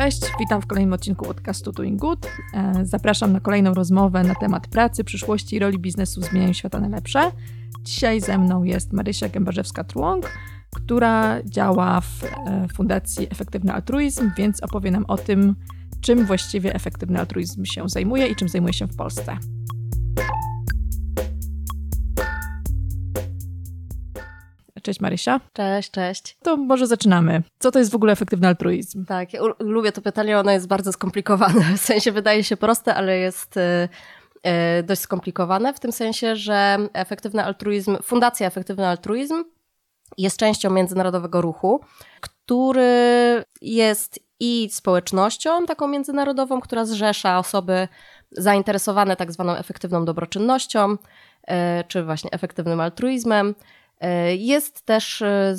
Cześć, witam w kolejnym odcinku podcastu Doing Good. E, zapraszam na kolejną rozmowę na temat pracy, przyszłości i roli biznesu w zmienianiu świata na lepsze. Dzisiaj ze mną jest Marysia Gębarzewska-Trułąg, która działa w e, Fundacji Efektywny Altruizm, więc opowie nam o tym, czym właściwie efektywny altruizm się zajmuje i czym zajmuje się w Polsce. Cześć Marysia. Cześć, cześć. To może zaczynamy. Co to jest w ogóle efektywny altruizm? Tak, ja lubię to pytanie, ono jest bardzo skomplikowane. W sensie wydaje się proste, ale jest y, y, dość skomplikowane, w tym sensie, że efektywny altruizm, Fundacja Efektywny Altruizm jest częścią międzynarodowego ruchu, który jest i społecznością taką międzynarodową, która zrzesza osoby zainteresowane tak zwaną efektywną dobroczynnością, y, czy właśnie efektywnym altruizmem. E, jest też e,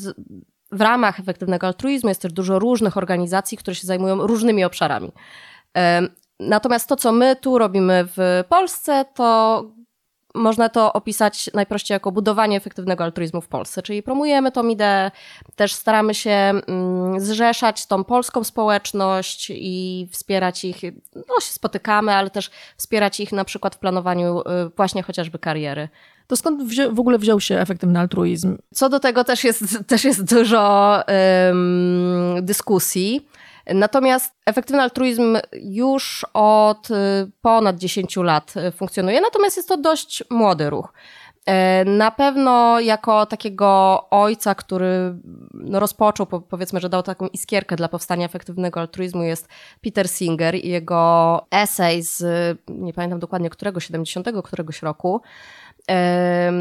w ramach efektywnego altruizmu jest też dużo różnych organizacji, które się zajmują różnymi obszarami. E, natomiast to, co my tu robimy w Polsce, to można to opisać najprościej jako budowanie efektywnego altruizmu w Polsce, czyli promujemy tą ideę, też staramy się mm, zrzeszać tą polską społeczność i wspierać ich, no się spotykamy, ale też wspierać ich na przykład w planowaniu właśnie chociażby kariery. To skąd w ogóle wziął się efektywny altruizm? Co do tego też jest, też jest dużo um, dyskusji. Natomiast efektywny altruizm już od y, ponad 10 lat funkcjonuje, natomiast jest to dość młody ruch. E, na pewno jako takiego ojca, który no rozpoczął, powiedzmy, że dał taką iskierkę dla powstania efektywnego altruizmu jest Peter Singer i jego esej z, nie pamiętam dokładnie którego, 70 któregoś roku,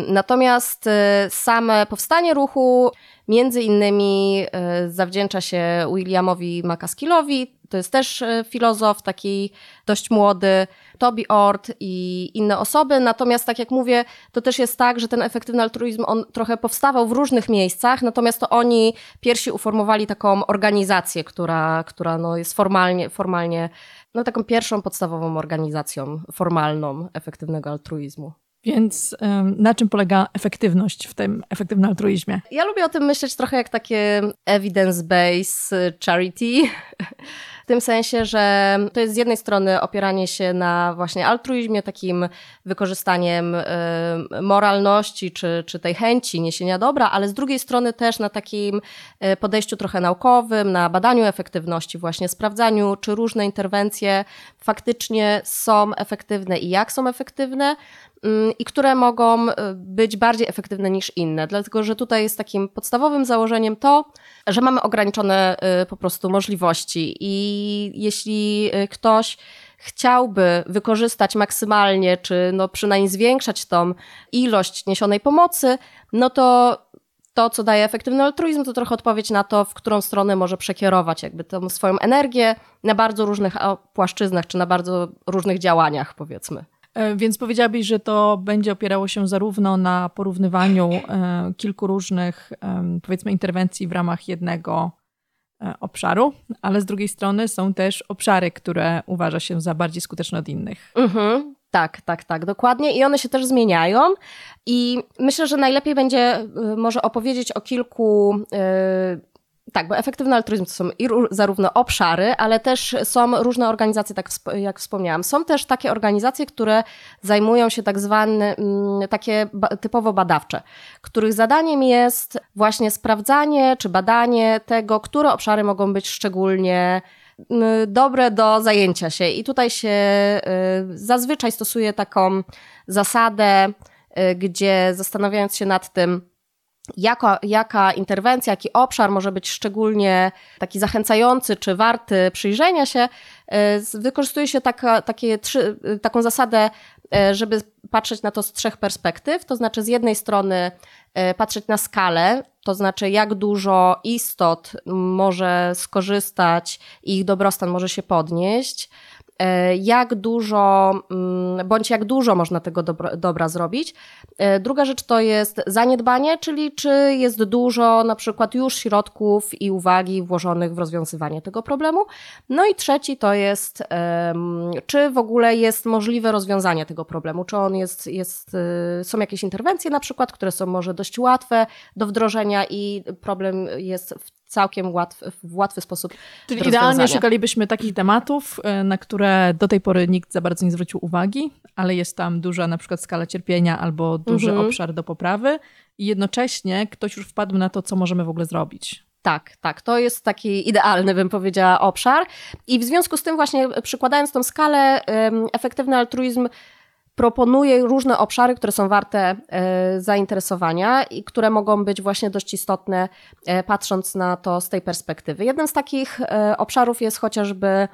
Natomiast e, same powstanie ruchu między innymi e, zawdzięcza się Williamowi McCaskillowi, to jest też e, filozof, taki dość młody, Toby Ord i inne osoby. Natomiast, tak jak mówię, to też jest tak, że ten efektywny altruizm, on trochę powstawał w różnych miejscach, natomiast to oni pierwsi uformowali taką organizację, która, która no jest formalnie, formalnie no taką pierwszą podstawową organizacją formalną efektywnego altruizmu. Więc na czym polega efektywność w tym efektywnym altruizmie? Ja lubię o tym myśleć trochę jak takie evidence-based charity. W tym sensie, że to jest z jednej strony opieranie się na właśnie altruizmie, takim wykorzystaniem moralności czy, czy tej chęci niesienia dobra, ale z drugiej strony też na takim e, podejściu trochę naukowym, na badaniu efektywności, właśnie sprawdzaniu, czy różne interwencje faktycznie są efektywne i jak są efektywne, Mm, i które mogą y, być bardziej efektywne niż inne. Dlatego, że tutaj jest takim podstawowym założeniem to, że mamy ograniczone y, po prostu możliwości i jeśli y, ktoś chciałby wykorzystać maksymalnie, czy no przynajmniej zwiększać tą ilość niesionej pomocy, no to to, co daje efektywny altruizm, to trochę odpowiedź na to, w którą stronę może przekierować jakby tą swoją energię na bardzo różnych płaszczyznach, czy na bardzo różnych działaniach, powiedzmy. E, więc powiedziałabyś, że to będzie opierało się zarówno na porównywaniu e, kilku różnych, powiedzmy, interwencji w ramach jednego obszaru, ale z drugiej strony są też obszary, które uważa się za bardziej skuteczne od innych. Mhm. Tak, tak, tak, dokładnie. I one się też zmieniają. I myślę, że najlepiej będzie może opowiedzieć o kilku tak, bo efektywny altruizm to są i zarówno obszary, ale też są różne organizacje, tak jak wspomniałam. Są też takie organizacje, które zajmują się tak zwane, mm, takie typowo badawcze, których zadaniem jest właśnie sprawdzanie czy badanie tego, które obszary mogą być szczególnie mm, dobre do zajęcia się. I tutaj się y, zazwyczaj stosuje taką zasadę, y, gdzie zastanawiając się nad tym, jaka, jaka interwencja, jaki obszar może być szczególnie taki zachęcający czy warty przyjrzenia się, e, wykorzystuje się taka, takie trzy, taką zasadę, e, żeby patrzeć na to z trzech perspektyw. To znaczy, z jednej strony patrzeć na skalę, to znaczy, jak dużo istot może skorzystać i ich dobrostan może się podnieść. E, jak dużo, mm, bądź jak dużo można tego dobra, dobra, zrobić. E, druga rzecz to jest zaniedbanie, czyli czy jest dużo na przykład już środków i uwagi włożonych w rozwiązywanie tego problemu. No i trzeci to jest, czy w ogóle jest możliwe rozwiązanie tego problemu, czy on jest, jest y, są jakieś interwencje na przykład, które są może dość łatwe do wdrożenia i problem jest w całkiem łatwy, w łatwy sposób. Czyli idealnie szukalibyśmy takich tematów, e, na które do tej pory nikt za bardzo nie zwrócił uwagi, ale jest tam duża na przykład skala cierpienia albo duży mhm. obszar do poprawy i jednocześnie ktoś już wpadł na to, co możemy w ogóle zrobić. Tak, tak. To jest taki idealny, bym powiedziała, obszar. I w związku z tym, właśnie przykładając tą skalę, efektywny altruizm proponuje różne obszary, które są warte e, zainteresowania i które mogą być właśnie dość istotne, e, patrząc na to z tej perspektywy. Jednym z takich e, obszarów jest chociażby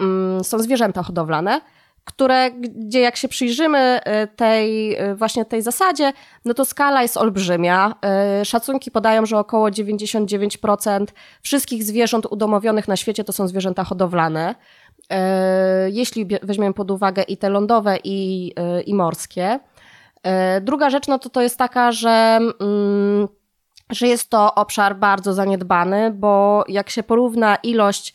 mm, są zwierzęta hodowlane które, gdzie jak się przyjrzymy tej, właśnie tej zasadzie, no to skala jest olbrzymia. Szacunki podają, że około 99% wszystkich zwierząt udomowionych na świecie to są zwierzęta hodowlane. E, jeśli weźmiemy pod uwagę i te lądowe, i, e, i morskie. E, druga rzecz, no to to jest taka, że, mm, że jest to obszar bardzo zaniedbany, bo jak się porówna ilość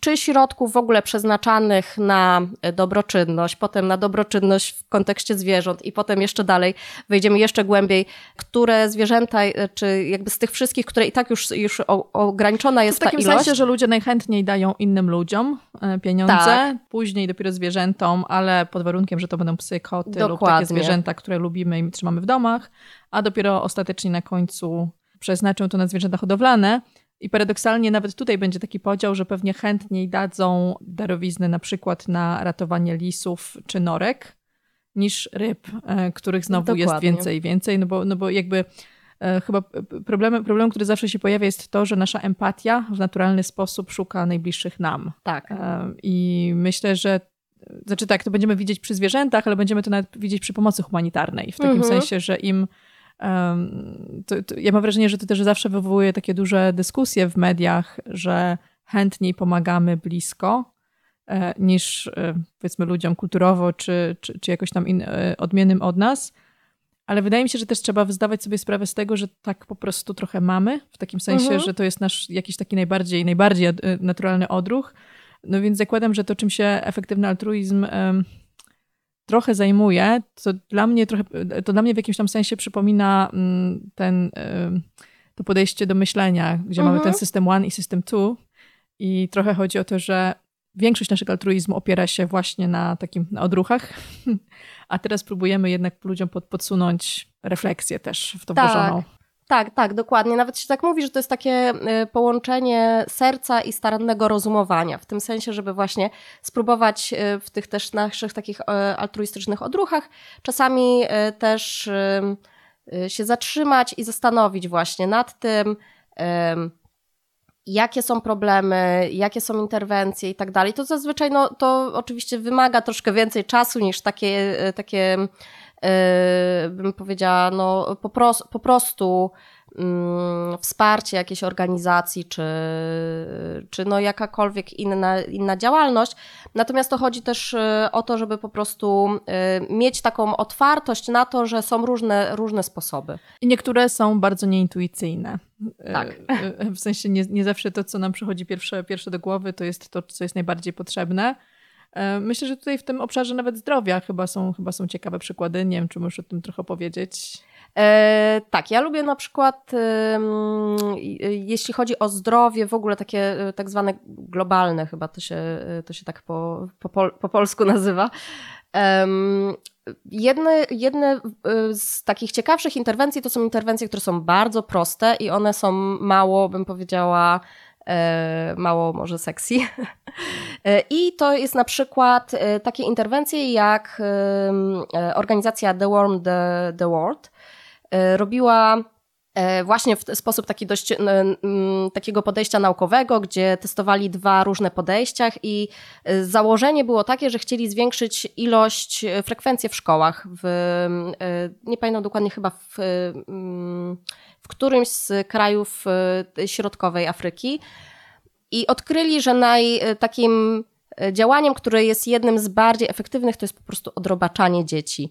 czy środków w ogóle przeznaczanych na dobroczynność, potem na dobroczynność w kontekście zwierząt i potem jeszcze dalej wejdziemy jeszcze głębiej, które zwierzęta, czy jakby z tych wszystkich, które i tak już, już ograniczona jest ta ilość. W takim sensie, że ludzie najchętniej dają innym ludziom e, pieniądze, tak. później dopiero zwierzętom, ale pod warunkiem, że to będą psy, koty Dokładnie. lub takie zwierzęta, które lubimy i trzymamy w domach, a dopiero ostatecznie na końcu przeznaczą to na zwierzęta hodowlane. I paradoksalnie nawet tutaj będzie taki podział, że pewnie chętniej dadzą darowizny na przykład na ratowanie lisów czy norek niż ryb, e, których znowu Dokładnie. jest więcej więcej, no bo, no bo jakby e, chyba problemem, problem, który zawsze się pojawia jest to, że nasza empatia w naturalny sposób szuka najbliższych nam. Tak. E, I myślę, że znaczy tak, to będziemy widzieć przy zwierzętach, ale będziemy to nawet widzieć przy pomocy humanitarnej. W takim mhm. sensie, że im to, to ja mam wrażenie, że to też zawsze wywołuje takie duże dyskusje w mediach, że chętniej pomagamy blisko e, niż e, powiedzmy ludziom kulturowo czy, czy, czy jakoś tam in, e, odmiennym od nas. Ale wydaje mi się, że też trzeba zdawać sobie sprawę z tego, że tak po prostu trochę mamy, w takim sensie, mhm. że to jest nasz jakiś taki najbardziej, najbardziej naturalny odruch. No więc zakładam, że to, czym się efektywny altruizm trochę zajmuje, to dla mnie trochę, to dla mnie w jakimś tam sensie przypomina mm, ten, to podejście do myślenia, gdzie mhm. mamy ten system one i system two i trochę chodzi o to, że większość naszego altruizmu opiera się właśnie na takim na odruchach, a teraz próbujemy jednak ludziom pod, podsunąć refleksję też w to tak. włożoną. Tak, tak, dokładnie. Nawet się tak mówi, że to jest takie y, połączenie serca i starannego rozumowania, w tym sensie, żeby właśnie spróbować y, w tych też naszych takich y, altruistycznych odruchach czasami też się zatrzymać i zastanowić właśnie nad tym, jakie są problemy, jakie są interwencje i tak dalej. To zazwyczaj, no, to oczywiście wymaga troszkę więcej czasu niż takie, takie bym powiedziała, no, po, pros, po prostu mm, wsparcie jakiejś organizacji, czy, czy no jakakolwiek inna, inna działalność. Natomiast to chodzi też y, o to, żeby po prostu y, mieć taką otwartość na to, że są różne, różne sposoby. I niektóre są bardzo nieintuicyjne. Tak. Y, w sensie nie, nie zawsze to, co nam przychodzi pierwsze, pierwsze do głowy, to jest to, co jest najbardziej potrzebne. E, myślę, że tutaj w tym obszarze nawet zdrowia chyba są, chyba są ciekawe przykłady. Nie wiem, czy możesz o tym trochę powiedzieć. E, tak, ja lubię na przykład, e, jeśli chodzi o zdrowie, w ogóle takie e, tak zwane globalne, chyba to się, to się tak po, po, po polsku nazywa. Jedne, jedne z takich ciekawszych interwencji to są interwencje, które są bardzo proste i one są mało, bym powiedziała, E, mało może sexy. E, I to jest na przykład e, takie interwencje jak organizacja The Worm The, The World robiła właśnie w sposób taki dość takiego podejścia naukowego, gdzie testowali dwa różne podejścia i założenie było takie, że chcieli zwiększyć ilość, frekwencję w szkołach. W, nie pamiętam dokładnie, chyba w w którymś z krajów e, środkowej Afryki i odkryli, że naj, e, takim e, działaniem, które jest jednym z bardziej efektywnych, to jest po prostu odrobaczanie dzieci.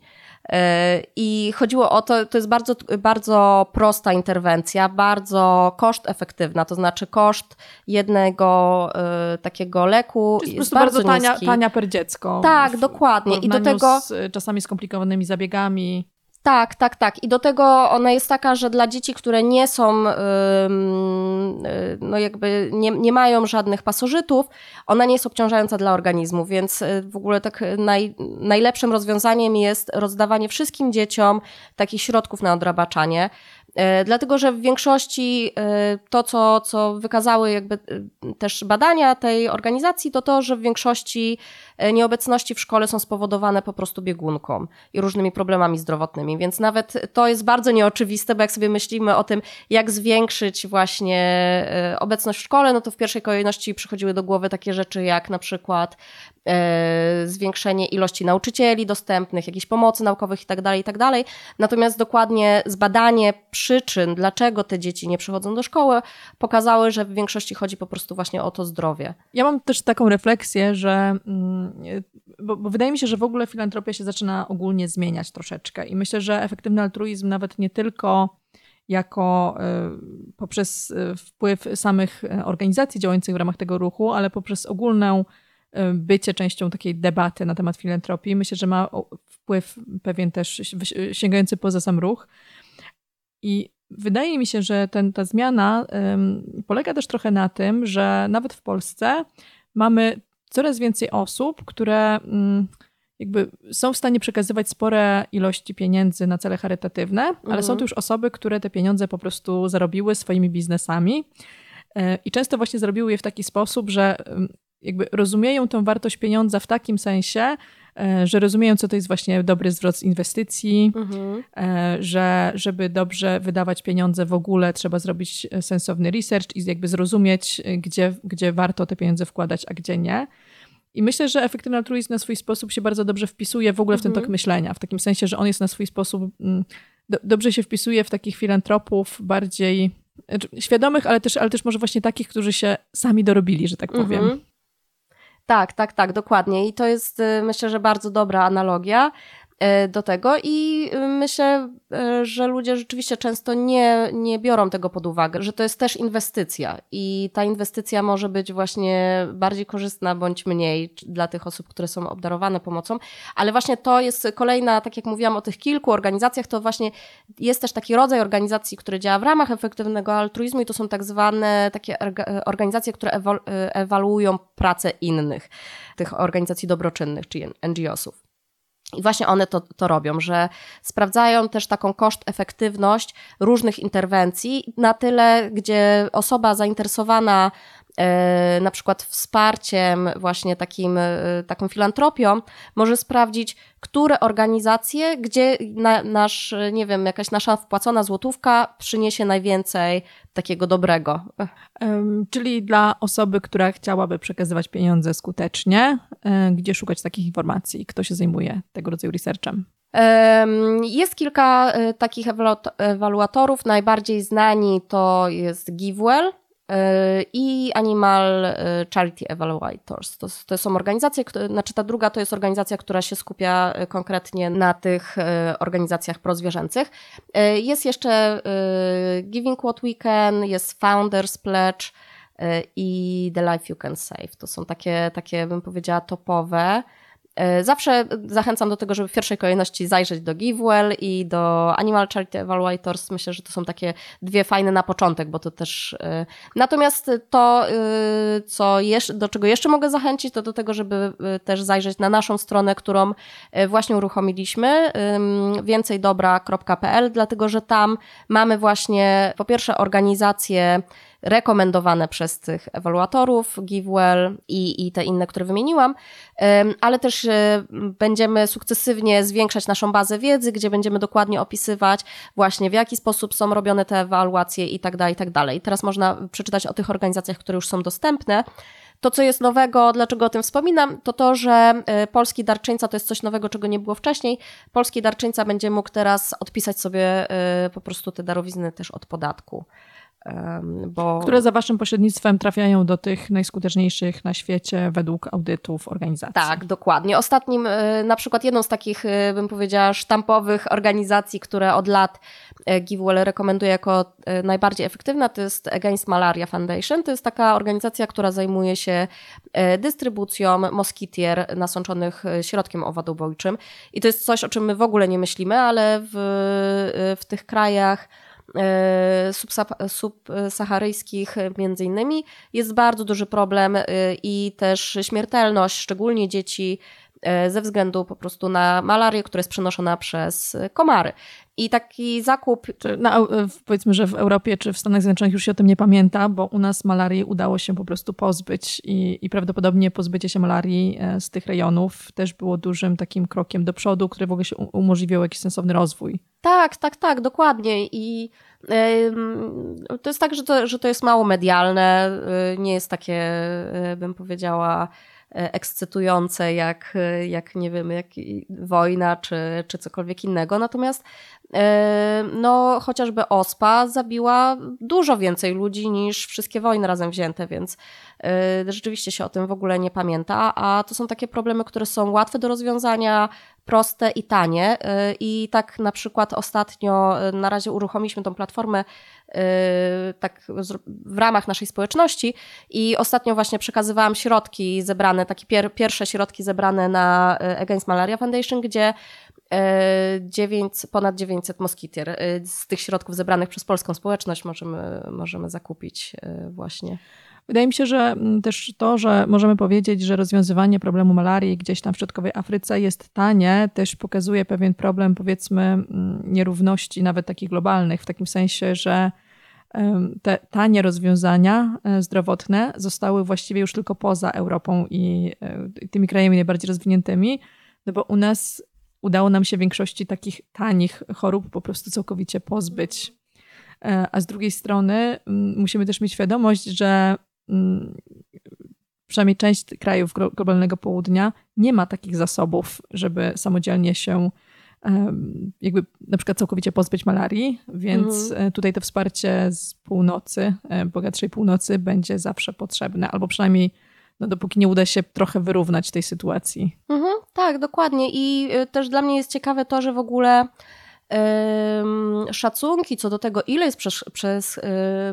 I chodziło o to, to jest bardzo, bardzo prosta interwencja, bardzo koszt efektywna, to znaczy koszt jednego takiego leku jest, jest bardzo, bardzo tania, tania per dziecko. Tak, dokładnie. I do tego z czasami skomplikowanymi zabiegami. Tak, tak, tak. I do tego ona jest taka, że dla dzieci, które nie są, no jakby nie, nie mają żadnych pasożytów, ona nie jest obciążająca dla organizmu, więc y, w ogóle tak naj, najlepszym rozwiązaniem jest rozdawanie wszystkim dzieciom takich środków na odrabaczanie. E, dlatego, że w większości e, to, co, co wykazały jakby e, też badania tej organizacji, to to, że w większości nieobecności w szkole są spowodowane po prostu biegunką i różnymi problemami zdrowotnymi. Więc nawet to jest bardzo nieoczywiste, bo jak sobie myślimy o tym, jak zwiększyć właśnie obecność w szkole, no to w pierwszej kolejności przychodziły do głowy takie rzeczy jak na przykład zwiększenie ilości nauczycieli dostępnych, jakiejś pomocy naukowych itd., tak itd. Tak Natomiast dokładnie zbadanie przyczyn, dlaczego te dzieci nie przychodzą do szkoły, pokazały, że w większości chodzi po prostu właśnie o to zdrowie. Ja mam też taką refleksję, że mm, bo, bo wydaje mi się, że w ogóle filantropia się zaczyna ogólnie zmieniać troszeczkę i myślę, że efektywny altruizm nawet nie tylko jako y, poprzez y, wpływ samych organizacji działających w ramach tego ruchu, ale poprzez ogólną bycie częścią takiej debaty na temat filantropii. Myślę, że ma wpływ pewien też sięgający poza sam ruch. I wydaje mi się, że ten, ta zmiana polega też trochę na tym, że nawet w Polsce mamy coraz więcej osób, które um, jakby są w stanie przekazywać spore ilości pieniędzy na cele charytatywne, ale mhm. są to już osoby, które te pieniądze po prostu zarobiły swoimi biznesami. E, I często właśnie zrobiły je w taki sposób, że jakby rozumieją tą wartość pieniądza w takim sensie, e, że rozumieją, co to jest właśnie dobry zwrot z inwestycji, mhm. E, że żeby dobrze wydawać pieniądze w ogóle trzeba zrobić e, sensowny research i jakby zrozumieć, gdzie, gdzie warto te pieniądze wkładać, a gdzie nie. I myślę, że efektywny altruizm na swój sposób się bardzo dobrze wpisuje w ogóle w ten tok mhm. myślenia, w takim sensie, że on jest na swój sposób, mm, do, dobrze się wpisuje w takich filantropów bardziej znaczy, świadomych, ale też, ale też może właśnie takich, którzy się sami dorobili, że tak powiem. Mhm. Tak, tak, tak, dokładnie. I to jest y, myślę, że bardzo dobra analogia. E, do tego i y, myślę, e, że ludzie rzeczywiście często nie, nie biorą tego pod uwagę, że to jest też inwestycja i ta inwestycja może być właśnie bardziej korzystna bądź mniej dla tych osób, które są obdarowane pomocą, ale właśnie to jest kolejna, tak jak mówiłam o tych kilku organizacjach, to właśnie jest też taki rodzaj organizacji, który działa w ramach efektywnego altruizmu i to są tak zwane takie organizacje, które e, ewaluują pracę innych, tych organizacji dobroczynnych, czyli NGO-sów. I właśnie one to, to robią, że sprawdzają też taką koszt-efektywność różnych interwencji na tyle, gdzie osoba zainteresowana na przykład wsparciem, właśnie takim, e, taką filantropią, może sprawdzić, które organizacje, gdzie na, nasz, nie wiem, jakaś nasza wpłacona złotówka przyniesie najwięcej takiego dobrego. Czyli dla osoby, która chciałaby przekazywać pieniądze skutecznie, um, gdzie szukać takich informacji? Kto się zajmuje tego rodzaju researchem? Jest kilka e, takich ewaluatorów. Najbardziej znani to jest GiveWell, i Animal e, Charity Evaluators. To, to są organizacje, które, znaczy ta druga to jest organizacja, która się skupia e, konkretnie na tych e, organizacjach prozwierzęcych. Jest jeszcze Giving What We Can, jest Founders Pledge i The Life You Can Save. To są takie, takie bym powiedziała, topowe. E, zawsze zachęcam do tego, żeby w pierwszej kolejności zajrzeć do GiveWell i do Animal Charity Evaluators. Myślę, że to są takie dwie fajne na początek, bo to też. E, natomiast to, e, co jeszcze, do czego jeszcze mogę zachęcić, to do tego, żeby też zajrzeć na naszą stronę, którą właśnie uruchomiliśmy, więcejdobra.pl, dlatego że tam mamy właśnie po pierwsze organizację rekomendowane przez tych ewaluatorów, GiveWell i, i te inne, które wymieniłam, ale też e, będziemy sukcesywnie zwiększać naszą bazę wiedzy, gdzie będziemy dokładnie opisywać właśnie w jaki sposób są robione te ewaluacje i tak dalej, i tak dalej. Teraz można przeczytać o tych organizacjach, które już są dostępne. To, co jest nowego, dlaczego o tym wspominam, to to, że e, polski darczyńca to jest coś nowego, czego nie było wcześniej. Polski darczyńca będzie mógł teraz odpisać sobie e, po prostu te darowizny też od podatku. Bo... Które za waszym pośrednictwem trafiają do tych najskuteczniejszych na świecie według audytów organizacji. Tak, dokładnie. Ostatnim, e, na przykład jedną z takich, e, bym powiedziała, sztampowych organizacji, które od lat e, GiveWell rekomenduje jako najbardziej efektywna, to jest Against Malaria Foundation. To jest taka organizacja, która zajmuje się dystrybucją moskitier nasączonych środkiem owadobojczym. I to jest coś, o czym my w ogóle nie myślimy, ale w, w tych krajach subsaharyjskich między innymi. Jest bardzo duży problem e, i też śmiertelność, szczególnie dzieci e, ze względu po prostu na malarię, która jest przenoszona przez komary. I taki zakup. Na, powiedzmy, że w Europie czy w Stanach Zjednoczonych już się o tym nie pamięta, bo u nas malarii udało się po prostu pozbyć i, i prawdopodobnie pozbycie się malarii z tych rejonów też było dużym takim krokiem do przodu, który w ogóle się umożliwiał jakiś sensowny rozwój. Tak, tak, tak, dokładnie. I to jest tak, że to, że to jest mało medialne, nie jest takie, bym powiedziała, e, ekscytujące jak, jak nie wiem, jak wojna czy, czy cokolwiek innego. Natomiast no, chociażby OSPA zabiła dużo więcej ludzi niż wszystkie wojny razem wzięte, więc rzeczywiście się o tym w ogóle nie pamięta, a to są takie problemy, które są łatwe do rozwiązania, proste i tanie. Y, I tak na przykład ostatnio y, na razie uruchomiliśmy tą platformę y, tak w ramach naszej społeczności i ostatnio właśnie przekazywałam środki zebrane, takie pier pierwsze środki zebrane na Against Malaria Foundation, gdzie 9, ponad 900 moskitier z tych środków zebranych przez polską społeczność możemy, możemy zakupić właśnie. Wydaje mi się, że mm, też to, że możemy powiedzieć, że rozwiązywanie problemu malarii gdzieś tam w środkowej Afryce jest tanie, też pokazuje pewien problem, powiedzmy, mm, nierówności, nawet takich globalnych, w takim sensie, że te tanie rozwiązania e, zdrowotne zostały właściwie już tylko poza Europą i e, tymi krajami najbardziej rozwiniętymi, no bo u nas udało nam się większości takich tanich chorób po prostu całkowicie pozbyć. E, a z drugiej strony mm, musimy też mieć świadomość, że Mm, przynajmniej część krajów globalnego południa nie ma takich zasobów, żeby samodzielnie się jakby na przykład całkowicie pozbyć malarii, więc mhm. E, tutaj to wsparcie z północy, e, bogatszej północy będzie zawsze potrzebne, albo przynajmniej no, dopóki nie uda się trochę wyrównać tej sytuacji. Mhm, tak, dokładnie. I e, też dla mnie jest ciekawe to, że w ogóle szacunki co do tego, ile jest przez, przez,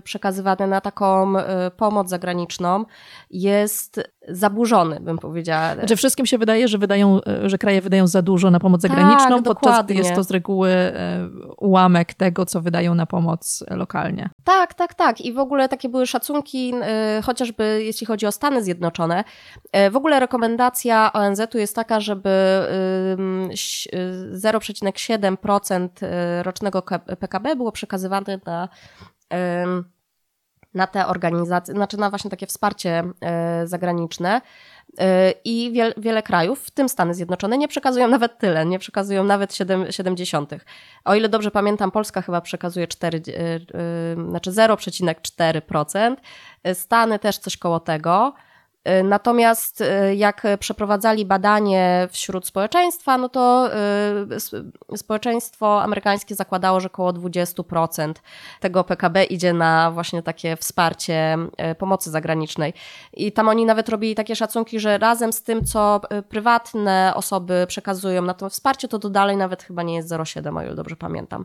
przekazywane na taką pomoc zagraniczną, jest zaburzony, bym powiedziała. Znaczy wszystkim się wydaje, że, wydają, że kraje wydają za dużo na pomoc zagraniczną, tak, podczas gdy jest to z reguły e, ułamek tego, co wydają na pomoc lokalnie. Tak, tak, tak. I w ogóle takie były szacunki, e, chociażby jeśli chodzi o Stany Zjednoczone. E, w ogóle rekomendacja ONZ-u jest taka, żeby 0,7% rocznego PKB było przekazywane na na te organizacje, znaczy na właśnie takie wsparcie e, zagraniczne. E, I wiel, wiele krajów, w tym Stany Zjednoczone, nie przekazują nawet tyle, nie przekazują nawet 70. O ile dobrze pamiętam, Polska chyba przekazuje 4, e, znaczy 0,4%. Stany też coś koło tego. Y, natomiast y, jak przeprowadzali badanie wśród społeczeństwa, no to y, społeczeństwo amerykańskie zakładało, że około 20% tego PKB idzie na właśnie takie wsparcie pomocy zagranicznej. I tam oni nawet robili takie szacunki, że razem z tym, co prywatne osoby przekazują na to wsparcie, to to dalej nawet chyba nie jest 0,7, o ile dobrze pamiętam.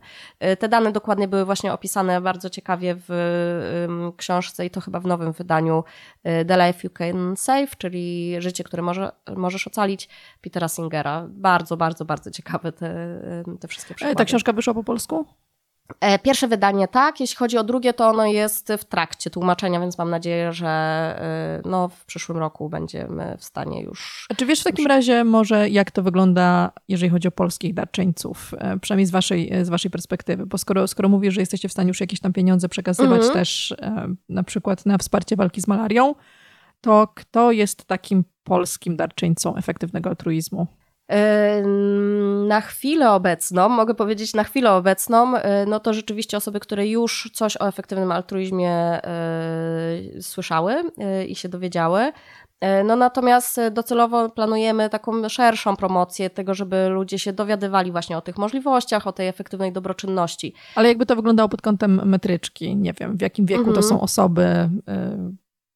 Te dane dokładnie były właśnie opisane bardzo ciekawie w książce i to chyba w nowym wydaniu The Life You Can Safe, czyli Życie, które może, możesz ocalić, Petera Singera. Bardzo, bardzo, bardzo ciekawe te, te wszystkie przykłady. Ta książka wyszła po polsku? E, pierwsze wydanie tak, jeśli chodzi o drugie, to ono jest w trakcie tłumaczenia, więc mam nadzieję, że e, no, w przyszłym roku będziemy w stanie już. A czy wiesz w takim razie może, jak to wygląda, jeżeli chodzi o polskich darczyńców, e, przynajmniej z waszej, z waszej perspektywy? Bo skoro, skoro mówisz, że jesteście w stanie już jakieś tam pieniądze przekazywać mm -hmm. też na przykład na wsparcie walki z malarią, to kto jest takim polskim darczyńcą efektywnego altruizmu? Na chwilę obecną, mogę powiedzieć na chwilę obecną, no to rzeczywiście osoby, które już coś o efektywnym altruizmie słyszały i się dowiedziały, E, no natomiast e, docelowo planujemy taką szerszą promocję tego, żeby ludzie się dowiadywali właśnie o tych możliwościach, o tej efektywnej dobroczynności. Ale jakby to wyglądało pod kątem metryczki? Nie wiem, w jakim wieku mhm. to są osoby, e,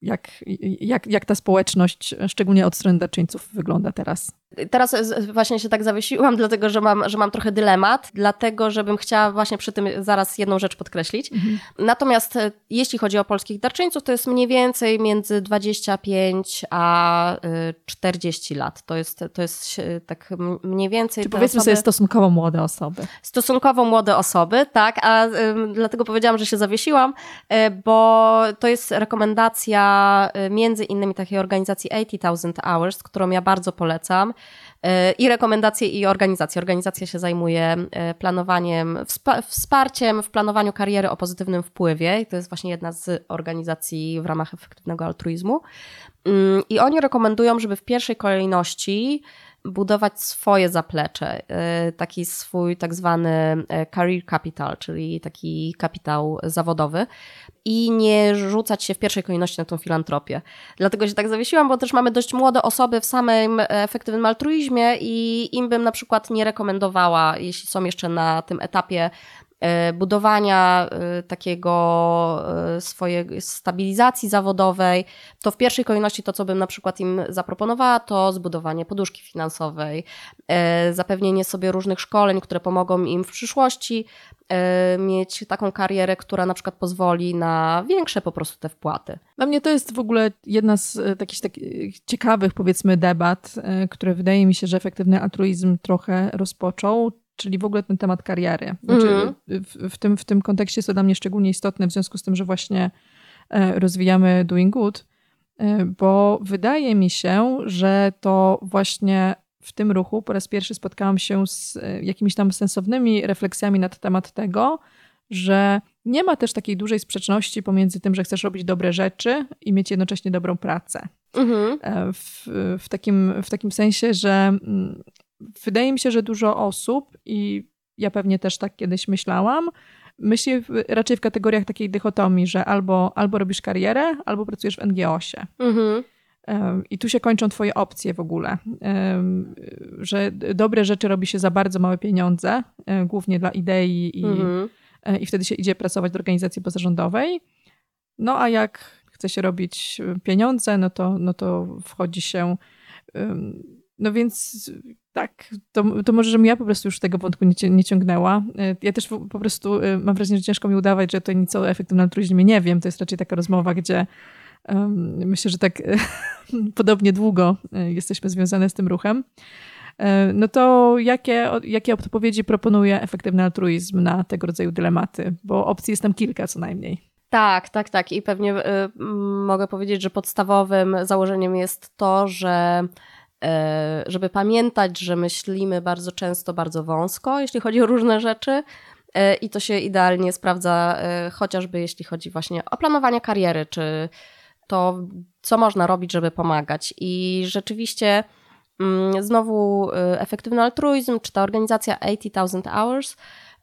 jak, jak, jak ta społeczność, szczególnie od strony darczyńców, wygląda teraz? Teraz właśnie się tak zawiesiłam, dlatego że mam, że mam trochę dylemat, dlatego żebym chciała właśnie przy tym zaraz jedną rzecz podkreślić. Mhm. Natomiast e, jeśli chodzi o polskich darczyńców, to jest mniej więcej między 25 a 40 e, lat. To jest, to jest e, tak mniej więcej. Czy powiedzmy osoby, sobie stosunkowo młode osoby. Stosunkowo młode osoby, tak, a dlatego powiedziałam, że się zawiesiłam, bo to jest rekomendacja między innymi takiej organizacji 80,000 Hours, którą ja bardzo polecam i rekomendacje i organizacje. Organizacja się zajmuje e, planowaniem, wsparciem w planowaniu kariery o pozytywnym wpływie i to jest właśnie jedna z organizacji w ramach efektywnego altruizmu. Mm, I oni rekomendują, żeby w pierwszej kolejności budować swoje zaplecze, e, taki swój tak zwany e, career capital, czyli taki kapitał zawodowy i nie rzucać się w pierwszej kolejności na tą filantropię. Dlatego się tak zawiesiłam, bo też mamy dość młode osoby w samym efektywnym altruizmie i im bym na przykład nie rekomendowała, jeśli są jeszcze na tym etapie E, budowania e, takiego e, swojej stabilizacji zawodowej, to w pierwszej kolejności to, co bym na przykład im zaproponowała, to zbudowanie poduszki finansowej, zapewnienie sobie różnych szkoleń, które pomogą im w przyszłości mieć taką karierę, która na przykład pozwoli na większe po prostu te wpłaty. Dla mnie to jest w ogóle jedna z takich, takich ciekawych, powiedzmy, debat, które wydaje mi się, że efektywny altruizm trochę rozpoczął, czyli w ogóle ten temat kariery. Znaczy, mm. w, w, tym, w tym kontekście jest to dla mnie szczególnie istotne, w związku z tym, że właśnie e, rozwijamy Doing Good, e, bo wydaje mi się, że to właśnie w tym ruchu po raz pierwszy spotkałam się z e, jakimiś tam sensownymi refleksjami na temat tego, że nie ma też takiej dużej sprzeczności pomiędzy tym, że chcesz robić dobre rzeczy i mieć jednocześnie dobrą pracę. Mhm. W, w, takim, w takim sensie, że mm, wydaje mi się, że dużo osób, i ja pewnie też tak kiedyś myślałam, myśli raczej w kategoriach takiej dychotomii, że albo, albo robisz karierę, albo pracujesz w NGO-sie. Mhm. I tu się kończą twoje opcje w ogóle, że dobre rzeczy robi się za bardzo małe pieniądze, e, głównie dla idei i, mhm. E, i wtedy się idzie pracować do organizacji pozarządowej. No a jak chce się robić pieniądze, no to, no to wchodzi się no więc tak, to, to może, żebym ja po prostu już tego wątku nie, nie ciągnęła. E, ja też po prostu e, mam wrażenie, że ciężko mi udawać, że to nic o efektywnym altruizmie nie wiem. To jest raczej taka rozmowa, gdzie um, myślę, że tak podobnie długo e, jesteśmy związane z tym ruchem. No to jakie, jakie odpowiedzi proponuje efektywny altruizm na tego rodzaju dylematy? Bo opcji jest tam kilka co najmniej. Tak, tak, tak. I pewnie y, mogę powiedzieć, że podstawowym założeniem jest to, że żeby pamiętać, że myślimy bardzo często bardzo wąsko, jeśli chodzi o różne rzeczy. E, I to się idealnie sprawdza, e, chociażby jeśli chodzi właśnie o planowanie kariery, czy to, co można robić, żeby pomagać. I rzeczywiście, mm, znowu, efektywny altruizm, czy ta organizacja 80,000 Hours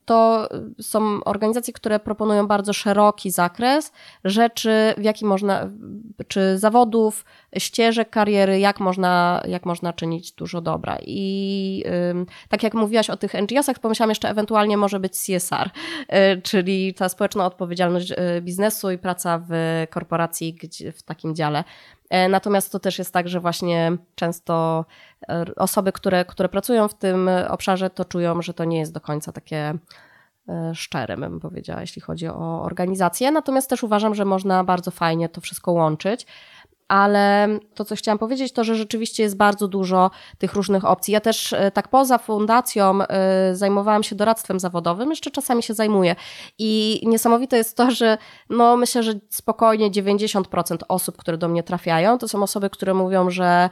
to są organizacje, które proponują bardzo szeroki zakres rzeczy, w jaki można, czy zawodów, ścieżek kariery, jak można, jak można czynić dużo dobra. I tak jak mówiłaś o tych NGO-sach, pomyślałam jeszcze ewentualnie może być CSR, y, czyli ta społeczna odpowiedzialność y, biznesu i praca w korporacji w takim dziale. E, natomiast to też jest tak, że właśnie często e, osoby, które, które pracują w tym obszarze, to czują, że to nie jest do końca takie e, szczere, bym powiedziała, jeśli chodzi o organizację. Natomiast też uważam, że można bardzo fajnie to wszystko łączyć ale to, co chciałam powiedzieć, to, że rzeczywiście jest bardzo dużo tych różnych opcji. Ja też e, tak poza fundacją e, zajmowałam się doradztwem zawodowym, jeszcze czasami się zajmuję. I niesamowite jest to, że no myślę, że spokojnie 90% osób, które do mnie trafiają, to są osoby, które mówią, że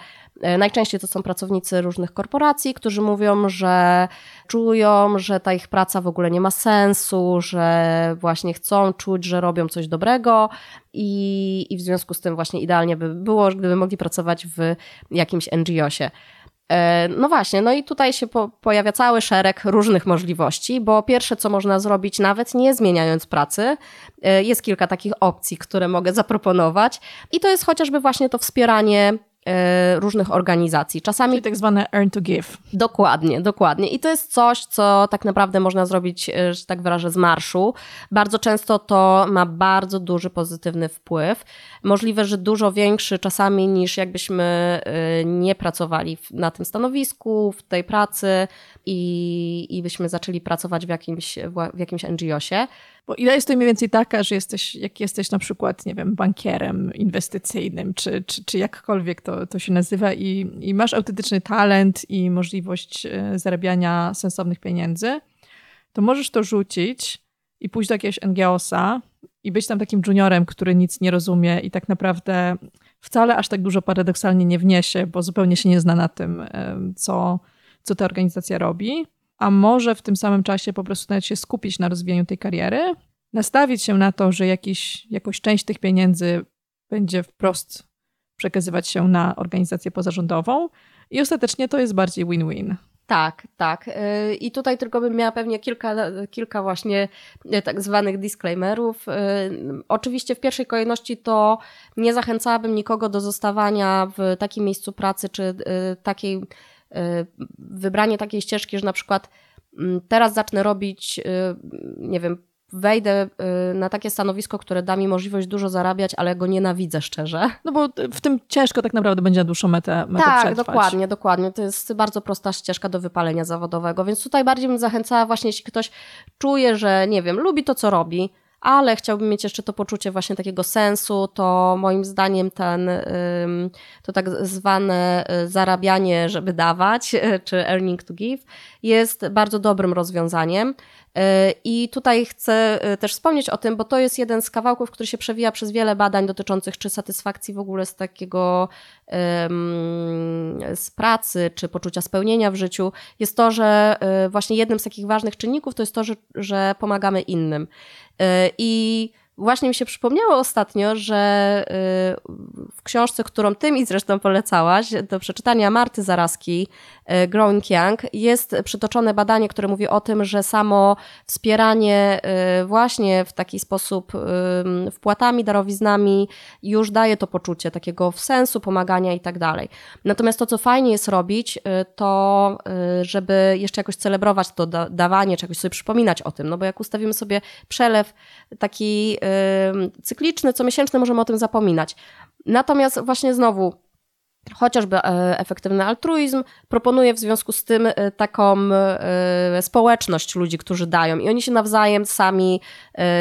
najczęściej to są pracownicy różnych korporacji, którzy mówią, że czują, że ta ich praca w ogóle nie ma sensu, że właśnie chcą czuć, że robią coś dobrego i, i w związku z tym właśnie idealnie by było, gdyby mogli pracować w jakimś NGO-sie. E, no właśnie, no i tutaj się po, pojawia cały szereg różnych możliwości, bo pierwsze, co można zrobić, nawet nie zmieniając pracy, e, jest kilka takich opcji, które mogę zaproponować, i to jest chociażby właśnie to wspieranie E, różnych organizacji. Czasami Czyli tak zwane earn to give. Dokładnie, dokładnie. I to jest coś, co tak naprawdę można zrobić, e, że tak wyrażę, z marszu. Bardzo często to ma bardzo duży pozytywny wpływ. Możliwe, że dużo większy czasami niż jakbyśmy e, nie pracowali na tym stanowisku, w tej pracy i, i byśmy zaczęli pracować w jakimś, w jakimś NGO-sie. Bo idea jest to mniej więcej taka, że jesteś, jak jesteś na przykład, nie wiem, bankierem inwestycyjnym, czy, czy, czy jakkolwiek to, to się nazywa i, i masz autentyczny talent i możliwość e, zarabiania sensownych pieniędzy, to możesz to rzucić i pójść do jakiegoś NGO-sa i być tam takim juniorem, który nic nie rozumie i tak naprawdę wcale aż tak dużo paradoksalnie nie wniesie, bo zupełnie się nie zna na tym, co, co ta organizacja robi a może w tym samym czasie po prostu nawet się skupić na rozwijaniu tej kariery, nastawić się na to, że jakiś, jakąś część tych pieniędzy będzie wprost przekazywać się na organizację pozarządową i ostatecznie to jest bardziej win-win. Tak, tak. Y, I tutaj tylko bym miała pewnie kilka, kilka właśnie y, tak zwanych disclaimerów. Y, oczywiście w pierwszej kolejności to nie zachęcałabym nikogo do zostawania w takim miejscu pracy czy takiej wybranie takiej ścieżki, że na przykład mm, teraz zacznę robić, y, nie wiem, wejdę y, na takie stanowisko, które da mi możliwość dużo zarabiać, ale go nienawidzę szczerze. No bo w tym ciężko tak naprawdę będzie na dłuższą metę, metę Tak, przetrwać. dokładnie, dokładnie. To jest bardzo prosta ścieżka do wypalenia zawodowego, więc tutaj bardziej bym zachęcała właśnie, jeśli ktoś czuje, że nie wiem, lubi to, co robi, ale chciałbym mieć jeszcze to poczucie właśnie takiego sensu, to moim zdaniem ten, to tak zwane y, zarabianie, żeby dawać, czy earning to give, jest bardzo dobrym rozwiązaniem. Y, I tutaj chcę y, też wspomnieć o tym, bo to jest jeden z kawałków, który się przewija przez wiele badań dotyczących czy satysfakcji w ogóle z takiego z pracy, czy poczucia spełnienia w życiu, jest to, że właśnie jednym z takich ważnych czynników to jest to, że, że pomagamy innym. E, I właśnie mi się przypomniało ostatnio, że y, w książce, którą ty mi zresztą polecałaś, do przeczytania Marty Zaraski, y, Growing Young, jest przytoczone badanie, które mówi o tym, że samo wspieranie y, właśnie w taki sposób wpłatami, darowiznami już daje to poczucie takiego sensu, pomagania i tak dalej. Natomiast to, co fajnie jest robić, to żeby jeszcze jakoś celebrować to dawanie, czy jakoś sobie przypominać o tym, no bo jak ustawimy sobie przelew taki cykliczny, comiesięczny, możemy o tym zapominać. Natomiast właśnie znowu chociażby e, efektywny altruizm, proponuje w związku z tym e, taką e, społeczność ludzi, którzy dają i oni się nawzajem sami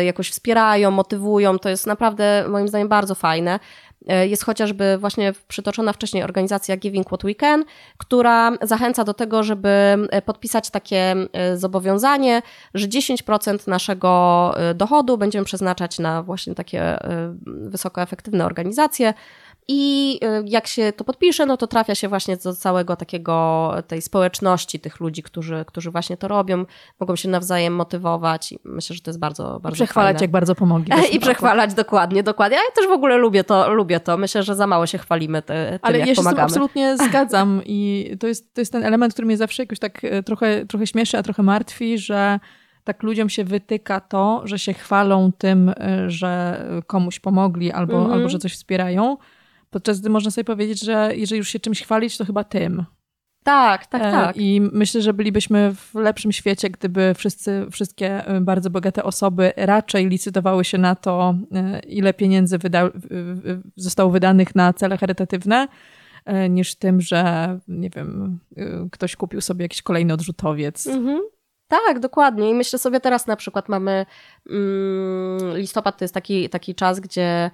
jakoś wspierają, motywują. To jest naprawdę moim zdaniem bardzo fajne. E, jest chociażby właśnie przytoczona wcześniej organizacja Giving What We Can, która zachęca do tego, żeby e, podpisać takie e, zobowiązanie, że 10% naszego dochodu będziemy przeznaczać na właśnie takie wysokoefektywne organizacje. I y, jak się to podpisze, no to trafia się właśnie do całego takiego, tej społeczności tych ludzi, którzy, którzy właśnie to robią, mogą się nawzajem motywować i myślę, że to jest bardzo, bardzo Przechwalać, fajne. jak bardzo pomogli. I przechwalać, dokładnie, dokładnie. Ja też w ogóle lubię to, lubię to. Myślę, że za mało się chwalimy te, tym, Ale jak ja się pomagamy. absolutnie zgadzam i to jest, to jest ten element, który mnie zawsze jakoś tak e, trochę, trochę śmieszy, a trochę martwi, że tak ludziom się wytyka to, że się chwalą tym, e, że komuś pomogli albo, mm -hmm. albo że coś wspierają, Podczas gdy można sobie powiedzieć, że jeżeli już się czymś chwalić, to chyba tym. Tak, tak, e, tak. I myślę, że bylibyśmy w lepszym świecie, gdyby wszyscy, wszystkie e, bardzo bogate osoby raczej licytowały się na to, e, ile pieniędzy wyda zostało wydanych na cele charytatywne, niż tym, że nie wiem, ktoś kupił sobie jakiś kolejny odrzutowiec. Mhm. Tak, dokładnie. I myślę sobie teraz na przykład mamy mm, listopad to jest taki, taki czas, gdzie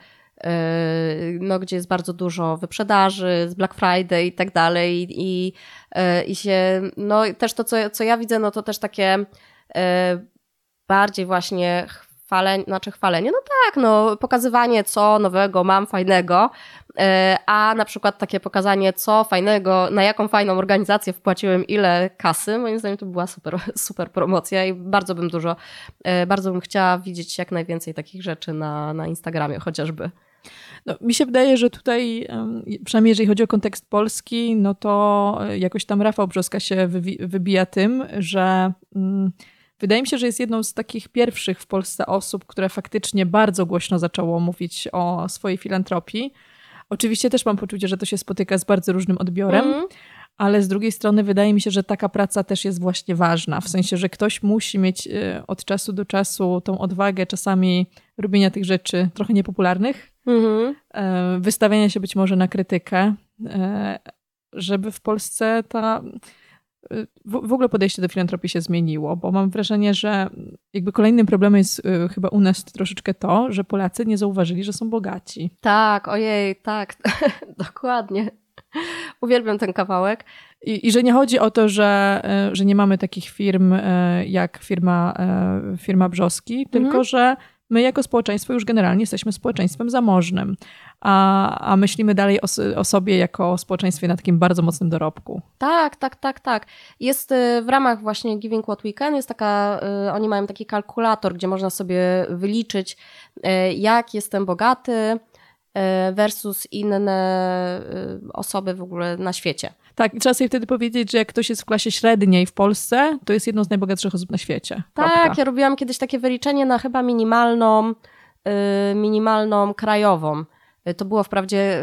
no, gdzie jest bardzo dużo wyprzedaży, z Black Friday i tak dalej i, yy, i się, no też to, co, co ja widzę, no to też takie yy, bardziej właśnie chwalenie, znaczy chwalenie, no tak, no pokazywanie co nowego mam fajnego, a na przykład takie pokazanie co fajnego, na jaką fajną organizację wpłaciłem ile kasy, moim zdaniem to była super, super promocja i bardzo bym dużo, bardzo bym chciała widzieć jak najwięcej takich rzeczy na, na Instagramie chociażby. No, mi się wydaje, że tutaj, przynajmniej jeżeli chodzi o kontekst polski, no to jakoś tam Rafał Brzoska się wybija tym, że mm, wydaje mi się, że jest jedną z takich pierwszych w Polsce osób, które faktycznie bardzo głośno zaczęło mówić o swojej filantropii. Oczywiście też mam poczucie, że to się spotyka z bardzo różnym odbiorem. Mm ale z drugiej strony wydaje mi się, że taka praca też jest właśnie ważna, w sensie, że ktoś musi mieć y, od czasu do czasu tą odwagę czasami robienia tych rzeczy trochę niepopularnych, mhm. E, wystawiania się być może na krytykę, e, żeby w Polsce ta y, w, ogóle podejście do filantropii się zmieniło, bo mam wrażenie, że jakby kolejnym problemem jest chyba u nas troszeczkę to, że Polacy nie zauważyli, że są bogaci. Tak, ojej, tak, dokładnie. Uwielbiam ten kawałek. I, I, że nie chodzi o to, że, e, że nie mamy takich firm e, jak firma, e, firma Brzoski, tylko mhm. że my jako społeczeństwo już generalnie jesteśmy społeczeństwem zamożnym, a, a myślimy dalej o, o, sobie jako o społeczeństwie na takim bardzo mocnym dorobku. Tak, tak, tak, tak. Jest w ramach właśnie Giving What We Can, jest taka, oni mają taki kalkulator, gdzie można sobie wyliczyć, jak jestem bogaty, versus inne e, osoby w ogóle na świecie. Tak, i trzeba sobie wtedy powiedzieć, że jak ktoś jest w klasie średniej w Polsce, to jest jedną z najbogatszych osób na świecie. Tak, ja robiłam kiedyś takie wyliczenie na chyba minimalną, e, minimalną krajową. To było wprawdzie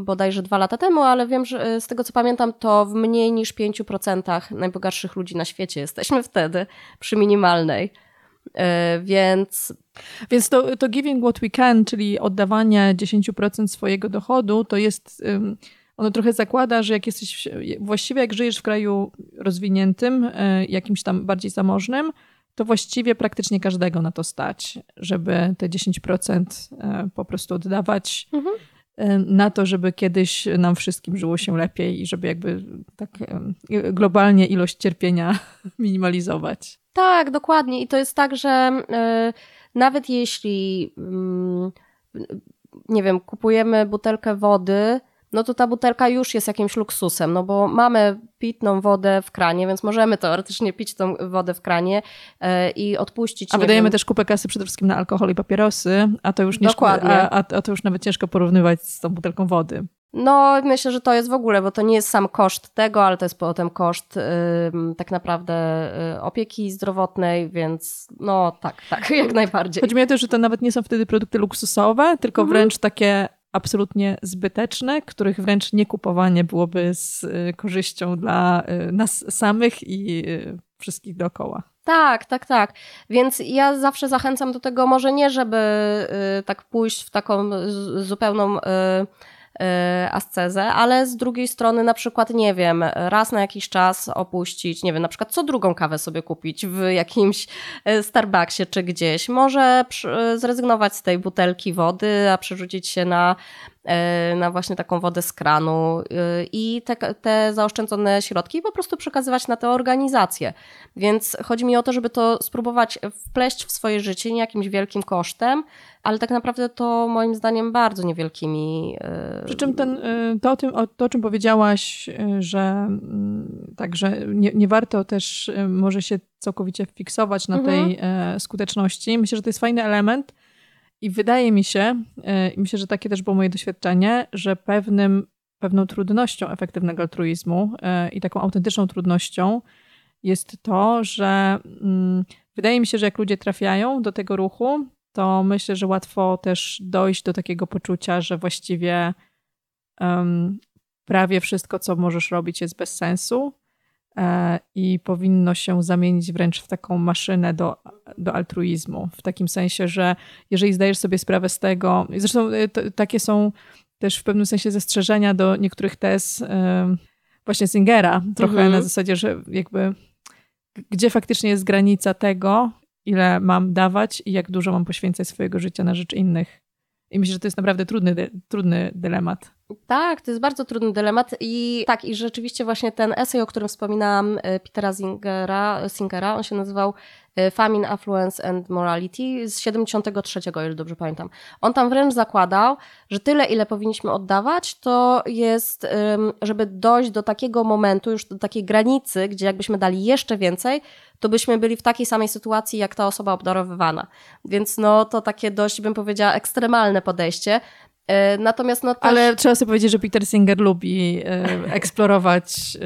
bodajże dwa lata temu, ale wiem, że z tego co pamiętam, to w mniej niż 5% najbogatszych ludzi na świecie jesteśmy wtedy przy minimalnej. Więc więc to, to giving what we can, czyli oddawanie 10% swojego dochodu, to jest. Ono trochę zakłada, że jak jesteś, właściwie jak żyjesz w kraju rozwiniętym, e, jakimś tam bardziej zamożnym, to właściwie praktycznie każdego na to stać, żeby te 10% e, po prostu oddawać mhm. E, na to, żeby kiedyś nam wszystkim żyło się lepiej i żeby jakby tak globalnie ilość cierpienia minimalizować. Tak, dokładnie. I to jest tak, że nawet jeśli, mm, nie wiem, kupujemy butelkę wody, no to ta butelka już jest jakimś luksusem, no bo mamy pitną wodę w kranie, więc możemy teoretycznie pić tą wodę w kranie e, i odpuścić. A wydajemy wiem, też kupę kasy przede wszystkim na alkohol i papierosy, a to już nie Dokładnie. A, a, a to już nawet ciężko porównywać z tą butelką wody. No, myślę, że to jest w ogóle, bo to nie jest sam koszt tego, ale to jest potem koszt y, tak naprawdę y, opieki zdrowotnej, więc no tak, tak, jak najbardziej. Chodzi mi o to, że to nawet nie są wtedy produkty luksusowe, tylko mhm. wręcz takie absolutnie zbyteczne, których wręcz nie kupowanie byłoby z y, korzyścią dla y, nas samych i y, wszystkich dookoła. Tak, tak, tak. Więc ja zawsze zachęcam do tego, może nie, żeby tak pójść w taką zupełną ascezę, ale z drugiej strony na przykład, nie wiem, raz na jakiś czas opuścić, nie wiem, na przykład co drugą kawę sobie kupić w jakimś y, Starbucksie czy gdzieś. Może zrezygnować z tej butelki wody, a przerzucić się na na właśnie taką wodę z kranu e, i te, te zaoszczędzone środki po prostu przekazywać na tę organizację. Więc chodzi mi o to, żeby to spróbować wpleść w swoje życie nie jakimś wielkim kosztem, ale tak naprawdę to moim zdaniem bardzo niewielkimi. E, Przy czym ten, to, o tym, o, to, o czym powiedziałaś, że mm, także nie, nie warto też może się całkowicie fiksować na mhm. tej skuteczności. Myślę, że to jest fajny element, i wydaje mi się, e, i myślę, że takie też było moje doświadczenie, że pewnym, pewną trudnością efektywnego altruizmu e, i taką autentyczną trudnością jest to, że mm, wydaje mi się, że jak ludzie trafiają do tego ruchu, to myślę, że łatwo też dojść do takiego poczucia, że właściwie um, prawie wszystko, co możesz robić, jest bez sensu i powinno się zamienić wręcz w taką maszynę do, do altruizmu. W takim sensie, że jeżeli zdajesz sobie sprawę z tego, zresztą e, takie są też w pewnym sensie zastrzeżenia do niektórych tez e, właśnie Singera, trochę mhm. na zasadzie, że jakby gdzie faktycznie jest granica tego, ile mam dawać i jak dużo mam poświęcać swojego życia na rzecz innych. I myślę, że to jest naprawdę trudny, trudny dylemat. Tak, to jest bardzo trudny dylemat i tak, i rzeczywiście właśnie ten esej, o którym wspominałam e, Petera Zingera, Singera, on się nazywał Famine, Affluence and Morality z 73, o ile dobrze pamiętam. On tam wręcz zakładał, że tyle, ile powinniśmy oddawać, to jest, żeby dojść do takiego momentu, już do takiej granicy, gdzie jakbyśmy dali jeszcze więcej, to byśmy byli w takiej samej sytuacji, jak ta osoba obdarowywana. Więc no to takie dość, bym powiedziała, ekstremalne podejście. E, natomiast no też... Ale trzeba sobie powiedzieć, że Peter Singer lubi e, eksplorować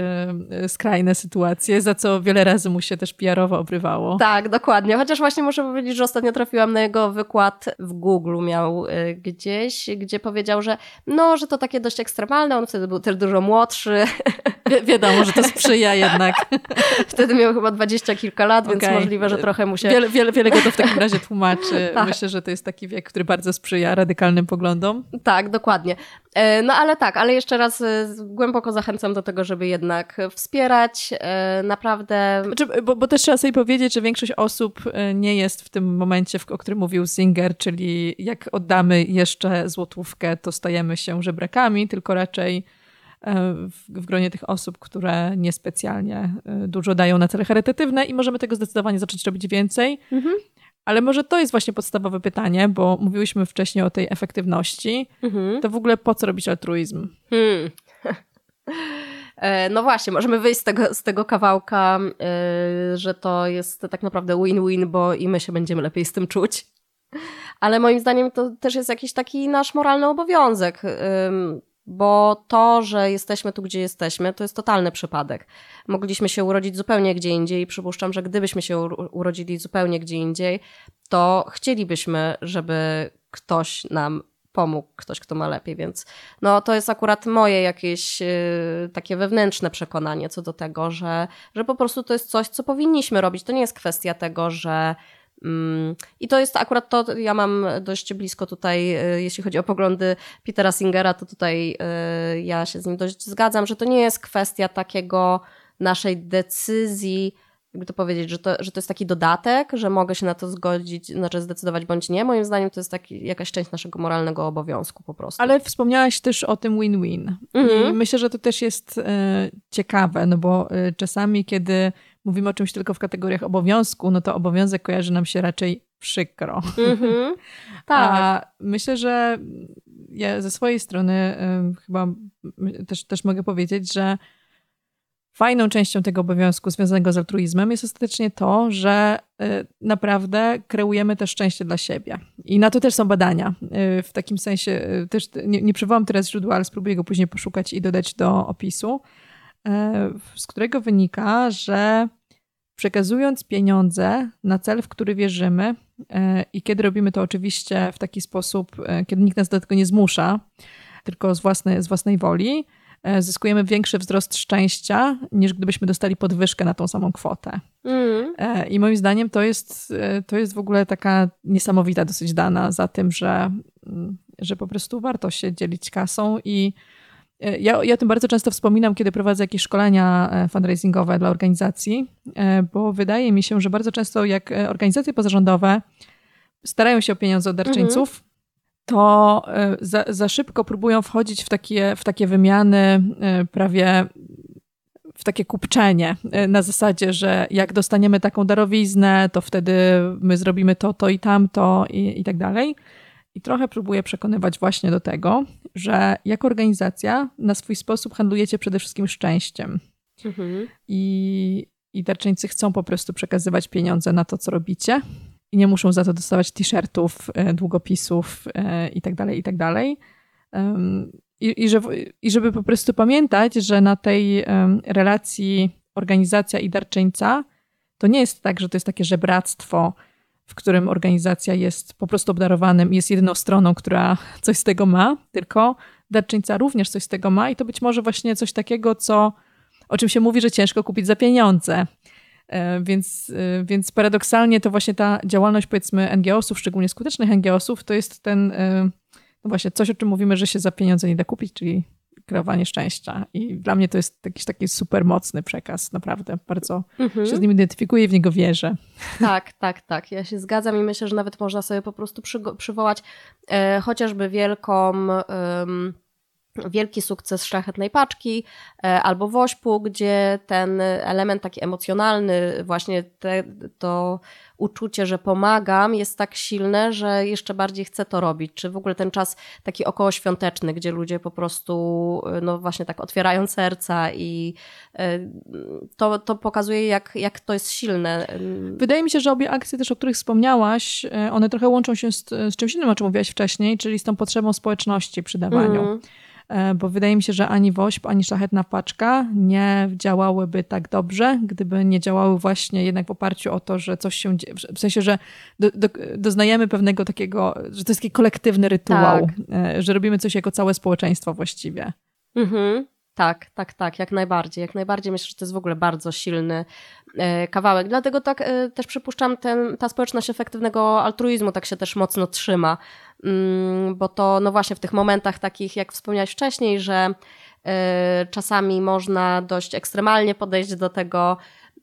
e, skrajne sytuacje, za co wiele razy mu się też PR-owo obrywało. Tak, dokładnie. Chociaż właśnie muszę powiedzieć, że ostatnio trafiłam na jego wykład w Google miał e, gdzieś, gdzie powiedział, że no, że to takie dość ekstremalne. On wtedy był też dużo młodszy. Wi wiadomo, że to sprzyja jednak. wtedy miał chyba dwadzieścia kilka lat, okay. więc możliwe, że trochę mu się... Wiele, wiele, wiele go to w takim razie tłumaczy. tak. Myślę, że to jest taki wiek, który bardzo sprzyja radykalnym poglądom. Tak, dokładnie. E, no ale tak, ale jeszcze raz e, głęboko zachęcam do tego, żeby jednak wspierać. E, naprawdę. Znaczy, bo, bo, też trzeba sobie powiedzieć, że większość osób nie jest w tym momencie, o którym mówił Singer, czyli jak oddamy jeszcze złotówkę, to stajemy się żebrakami, tylko raczej w, w gronie tych osób, które niespecjalnie dużo dają na cele charytatywne i możemy tego zdecydowanie zacząć robić więcej. Mhm. Ale może to jest właśnie podstawowe pytanie, bo mówiłyśmy wcześniej o tej efektywności. Mhm. To w ogóle po co robić altruizm? Hmm. E, no właśnie, możemy wyjść z tego, z tego kawałka, że to jest tak naprawdę win-win, bo i my się będziemy lepiej z tym czuć. Ale moim zdaniem to też jest jakiś taki nasz moralny obowiązek. Bo to, że jesteśmy tu, gdzie jesteśmy, to jest totalny przypadek. Mogliśmy się urodzić zupełnie gdzie indziej i przypuszczam, że gdybyśmy się urodzili zupełnie gdzie indziej, to chcielibyśmy, żeby ktoś nam pomógł, ktoś, kto ma lepiej, więc no to jest akurat moje jakieś yy, takie wewnętrzne przekonanie co do tego, że, że po prostu to jest coś, co powinniśmy robić. To nie jest kwestia tego, że I to jest akurat to, ja mam dość blisko tutaj, y, jeśli chodzi o poglądy Petera Singera, to tutaj y, ja się z nim dość zgadzam, że to nie jest kwestia takiego naszej decyzji, jakby to powiedzieć, że to, że to jest taki dodatek, że mogę się na to zgodzić, znaczy zdecydować bądź nie. Moim zdaniem to jest taki, jakaś część naszego moralnego obowiązku po prostu. Ale wspomniałaś też o tym win-win. Mhm. I myślę, że to też jest y, ciekawe, no bo y, czasami, kiedy mówimy o czymś tylko w kategoriach obowiązku, no to obowiązek kojarzy nam się raczej przykro. Mm-hmm. Tak. A myślę, że ja ze swojej strony y, chyba też, też mogę powiedzieć, że fajną częścią tego obowiązku związanego z altruizmem jest ostatecznie to, że y, naprawdę kreujemy też szczęście dla siebie. I na to też są badania. Y, w takim sensie, y, też nie, nie przywołam teraz źródła, ale spróbuję go później poszukać i dodać do opisu. E, z którego wynika, że przekazując pieniądze na cel, w który wierzymy, e, i kiedy robimy to oczywiście w taki sposób, e, kiedy nikt nas do tego nie zmusza, tylko z własnej, z własnej woli, zyskujemy większy wzrost szczęścia, niż gdybyśmy dostali podwyżkę na tą samą kwotę. Mm. I moim zdaniem to jest, to jest w ogóle taka niesamowita dosyć dana za tym, że, mm, że po prostu warto się dzielić kasą i ja, ja o tym bardzo często wspominam, kiedy prowadzę jakieś szkolenia e, fundraisingowe dla organizacji, e, bo wydaje mi się, że bardzo często jak organizacje pozarządowe starają się o pieniądze od darczyńców, mhm. to za, za szybko próbują wchodzić w takie, w takie wymiany prawie w takie kupczenie na zasadzie, że jak dostaniemy taką darowiznę, to wtedy my zrobimy to, to i tamto i, i tak dalej. I trochę próbuję przekonywać właśnie do tego, że jako organizacja na swój sposób handlujecie przede wszystkim szczęściem. Mhm. I, I darczyńcy chcą po prostu przekazywać pieniądze na to, co robicie. I nie muszą za to dostawać t-shirtów, długopisów itd., itd. I, I żeby po prostu pamiętać, że na tej relacji organizacja i darczyńca to nie jest tak, że to jest takie żebractwo, w którym organizacja jest po prostu obdarowanym, jest jedyną stroną, która coś z tego ma, tylko darczyńca również coś z tego ma i to być może właśnie coś takiego, co, o czym się mówi, że ciężko kupić za pieniądze. E, więc, e, więc paradoksalnie to właśnie ta działalność powiedzmy NGO-sów, szczególnie skutecznych NGO-sów, to jest ten, e, no właśnie coś, o czym mówimy, że się za pieniądze nie da kupić, czyli kreowanie szczęścia. I dla mnie to jest jakiś taki super mocny przekaz, naprawdę. Bardzo mhm. się z nim identyfikuję i w niego wierzę. Tak, tak, tak. Ja się zgadzam i myślę, że nawet można sobie po prostu przywołać e, chociażby wielką. wielki sukces szlachetnej paczki e, albo wośpu, gdzie ten element taki emocjonalny, właśnie te, to uczucie, że pomagam, jest tak silne, że jeszcze bardziej chcę to robić. Czy w ogóle ten czas taki okołoświąteczny, gdzie ludzie po prostu, no właśnie tak otwierają serca i to, to pokazuje, jak, jak to jest silne. Wydaje mi się, że obie akcje też, o których wspomniałaś, one trochę łączą się z, z czymś innym, o czym mówiłaś wcześniej, czyli z tą potrzebą społeczności przy dawaniu. Mm. E, bo wydaje mi się, że ani WOŚP, ani Szlachetna Paczka nie działałyby tak dobrze, gdyby nie działały właśnie jednak w oparciu o to, że coś się dzieje, w sensie, że do, do, doznajemy pewnego takiego, że to jest taki kolektywny rytuał, tak. E, że robimy coś jako całe społeczeństwo właściwie. Mhm. Tak, tak, tak, jak najbardziej. Jak najbardziej myślę, że to jest w ogóle bardzo silny e, kawałek. Dlatego tak e, też przypuszczam, ten, ta społeczność efektywnego altruizmu tak się też mocno trzyma, mm, bo to no właśnie w tych momentach takich, jak wspomniałeś wcześniej, że e, czasami można dość ekstremalnie podejść do tego,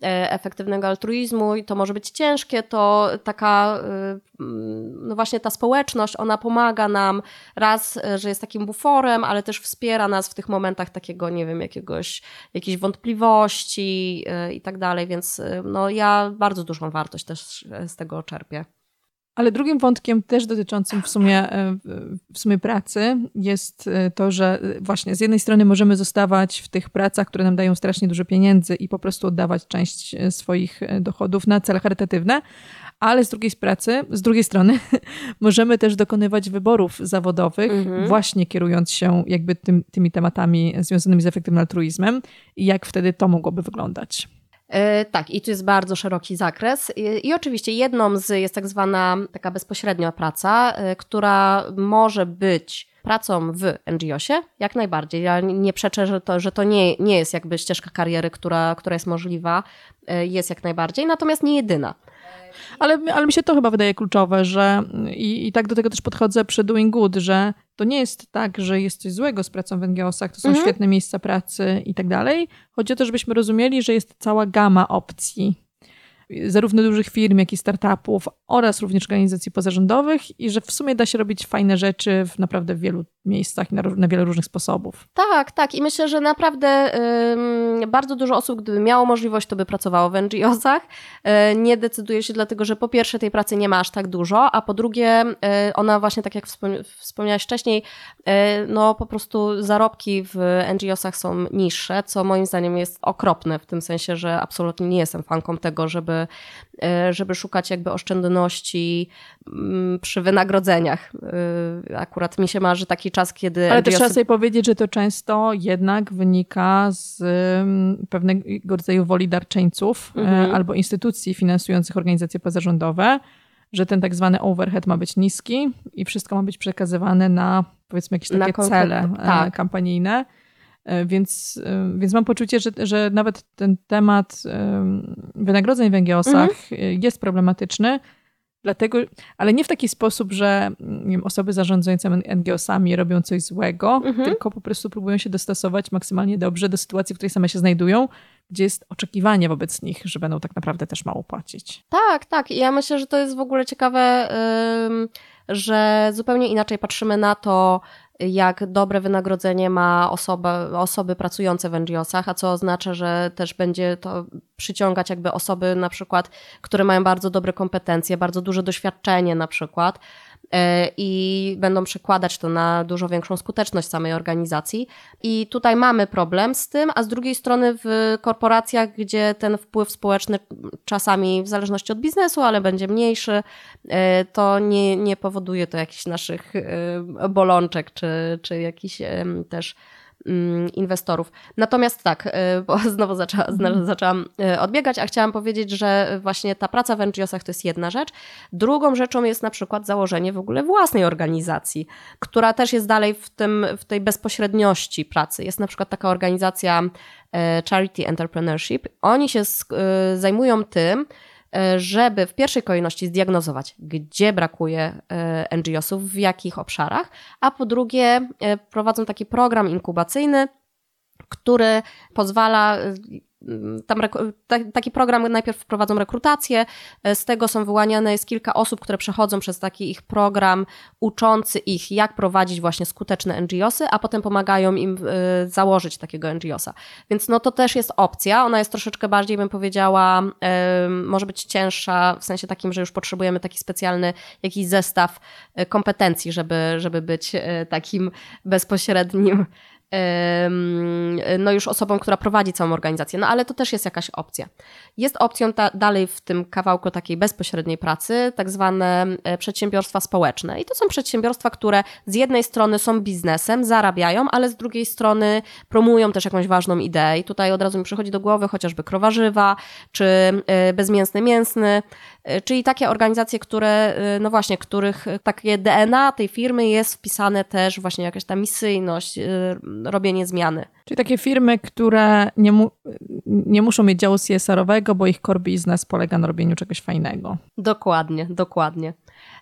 efektywnego altruizmu i to może być ciężkie, to taka, e, no właśnie ta społeczność, ona pomaga nam raz, e, że jest takim buforem, ale też wspiera nas w tych momentach takiego, nie wiem, jakiegoś, jakiejś wątpliwości i tak dalej, więc no ja bardzo dużą wartość też z tego czerpię. Ale drugim wątkiem, też dotyczącym w sumie, e, w sumie pracy, jest e, to, że e, właśnie z jednej strony możemy zostawać w tych pracach, które nam dają strasznie dużo pieniędzy i po prostu oddawać część swoich dochodów na cele charytatywne, ale z drugiej pracy, z drugiej strony możemy też dokonywać wyborów zawodowych, mhm. właśnie kierując się jakby tym, tymi tematami związanymi z efektywnym altruizmem i jak wtedy to mogłoby wyglądać. E, tak, i tu jest bardzo szeroki zakres. I, I, oczywiście jedną z jest tak zwana taka bezpośrednia praca, e, która może być pracą w NGOsie, jak najbardziej. Ja nie przeczę, że to, że to nie, nie jest jakby ścieżka kariery, która, która jest możliwa, e, jest jak najbardziej, natomiast nie jedyna. Ale, ale mi się to chyba wydaje kluczowe, że i, i tak do tego też podchodzę przy Doing Good, że to nie jest tak, że jest coś złego z pracą w NGO-sach, to są mhm. świetne miejsca pracy i tak dalej. Chodzi o to, żebyśmy rozumieli, że jest cała gama opcji zarówno dużych firm, jak i startupów oraz również organizacji pozarządowych i że w sumie da się robić fajne rzeczy w naprawdę wielu miejscach na, na wiele różnych sposobów. Tak, tak i myślę, że naprawdę bardzo dużo osób, gdyby miało możliwość, to by pracowało w NGO-sach. Y, nie decyduje się dlatego, że po pierwsze tej pracy nie ma aż tak dużo, a po drugie y, ona właśnie tak jak wspomniałaś wcześniej, y, no po prostu zarobki w NGO-sach są niższe, co moim zdaniem jest okropne w tym sensie, że absolutnie nie jestem fanką tego, żeby żeby szukać jakby oszczędności mm, przy wynagrodzeniach. Akurat mi się marzy taki kiedy... Ale też trzeba sobie powiedzieć, że to często jednak wynika z mm, pewnego rodzaju woli darczyńców e, mhm. albo instytucji finansujących organizacje pozarządowe, że ten tak zwany overhead ma być niski i wszystko ma być przekazywane na powiedzmy jakieś takie cele tak. kampanijne. E, więc, e, więc mam poczucie, że, że nawet ten temat e, wynagrodzeń w NGO-sach mhm. jest problematyczny, dlatego, ale nie w taki sposób, że wiem, osoby zarządzające NGO-sami robią coś złego, mhm. tylko po prostu próbują się dostosować maksymalnie dobrze do sytuacji, w której same się znajdują, gdzie jest oczekiwanie wobec nich, że będą tak naprawdę też mało płacić. Tak, tak. I ja myślę, że to jest w ogóle ciekawe, że zupełnie inaczej patrzymy na to, jak dobre wynagrodzenie ma osoba, osoby pracujące w NGO-sach, a co oznacza, że też będzie to przyciągać jakby osoby na przykład, które mają bardzo dobre kompetencje, bardzo duże doświadczenie na przykład, i będą przekładać to na dużo większą skuteczność samej organizacji. I tutaj mamy problem z tym, a z drugiej strony w korporacjach, gdzie ten wpływ społeczny czasami w zależności od biznesu, ale będzie mniejszy, e, to nie, nie powoduje to jakichś naszych e, bolączek, czy, czy jakichś też inwestorów. Natomiast tak, y, bo znowu mhm. zaczęłam y, odbiegać, a chciałam powiedzieć, że właśnie ta praca w NGO-sach to jest jedna rzecz. Drugą rzeczą jest na przykład założenie w ogóle własnej organizacji, która też jest dalej w, tym, w tej bezpośredniości pracy. Jest na przykład taka organizacja y, Charity Entrepreneurship. Oni się zajmują tym, żeby w pierwszej kolejności zdiagnozować, gdzie brakuje e, NGO-sów, w jakich obszarach, a po drugie e, prowadzą taki program inkubacyjny, który pozwala tam taki program najpierw wprowadzą rekrutację, e, z tego są wyłaniane jest kilka osób, które przechodzą przez taki ich program uczący ich, jak prowadzić właśnie skuteczne NGOsy, a potem pomagają im e, założyć takiego NGOsa. Więc no to też jest opcja, ona jest troszeczkę bardziej, bym powiedziała, może być cięższa, w sensie takim, że już potrzebujemy taki specjalny jakiś zestaw kompetencji, żeby, żeby być takim bezpośrednim no już osobą, która prowadzi całą organizację. No ale to też jest jakaś opcja. Jest opcją ta, dalej w tym kawałku takiej bezpośredniej pracy, tak zwane e, przedsiębiorstwa społeczne. I to są przedsiębiorstwa, które z jednej strony są biznesem, zarabiają, ale z drugiej strony promują też jakąś ważną ideę. I tutaj od razu mi przychodzi do głowy chociażby krowarzywa, czy e, bezmięsny mięsny, e, czyli takie organizacje, które, no właśnie, których takie DNA tej firmy jest wpisane też właśnie jakaś ta misyjność, robienie zmiany. Czyli takie firmy, które nie, mu, nie muszą mieć działu CSR-owego, bo ich core business polega na robieniu czegoś fajnego. Dokładnie, dokładnie.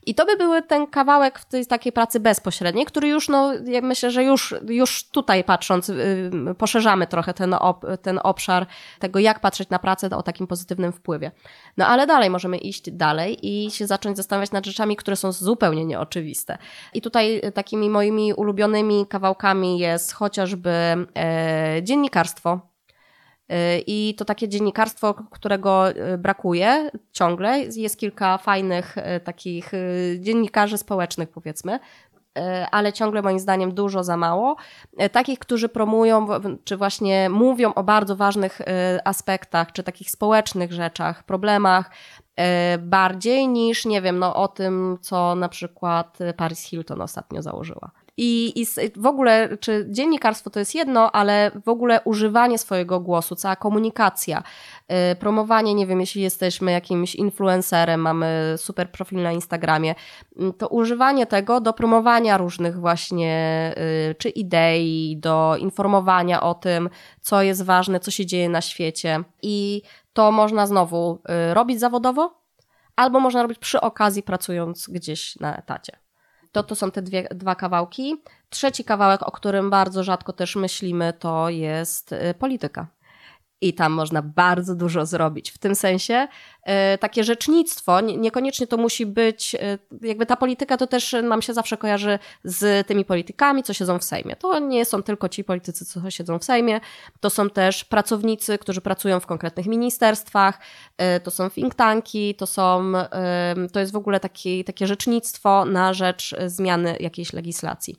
I to by był ten kawałek w tej takiej pracy bezpośredniej, który już, no, ja myślę, że już, już tutaj patrząc, yy, poszerzamy trochę ten, op, ten obszar tego, jak patrzeć na pracę o takim pozytywnym wpływie. No ale dalej możemy iść dalej i się zacząć zastanawiać nad rzeczami, które są zupełnie nieoczywiste. I tutaj takimi moimi ulubionymi kawałkami jest chociażby e, dziennikarstwo, i to takie dziennikarstwo, którego y, brakuje ciągle. Jest kilka fajnych y, takich y, dziennikarzy społecznych, powiedzmy, ale ciągle moim zdaniem dużo za mało. Takich, którzy promują, czy właśnie mówią o bardzo ważnych aspektach, czy takich społecznych rzeczach, problemach, bardziej niż, nie wiem, no, o tym, co na przykład Paris Hilton ostatnio założyła. I, I w ogóle, czy dziennikarstwo to jest jedno, ale w ogóle używanie swojego głosu, cała komunikacja, yy, promowanie, nie wiem, jeśli jesteśmy jakimś influencerem, mamy super profil na Instagramie, yy, to używanie tego do promowania różnych właśnie yy, czy idei, do informowania o tym, co jest ważne, co się dzieje na świecie. I to można znowu y, robić zawodowo, albo można robić przy okazji, pracując gdzieś na etacie. To, to są te dwie, dwa kawałki. Trzeci kawałek, o którym bardzo rzadko też myślimy, to jest y, polityka i tam można bardzo dużo zrobić. W tym sensie e, takie rzecznictwo, niekoniecznie to musi być, e, jakby ta polityka to też nam się zawsze kojarzy z tymi politykami, co siedzą w Sejmie. To nie są tylko ci politycy, co siedzą w Sejmie, to są też pracownicy, którzy pracują w konkretnych ministerstwach, e, to są think tanki, to są, to jest w ogóle taki, takie rzecznictwo na rzecz zmiany jakiejś legislacji.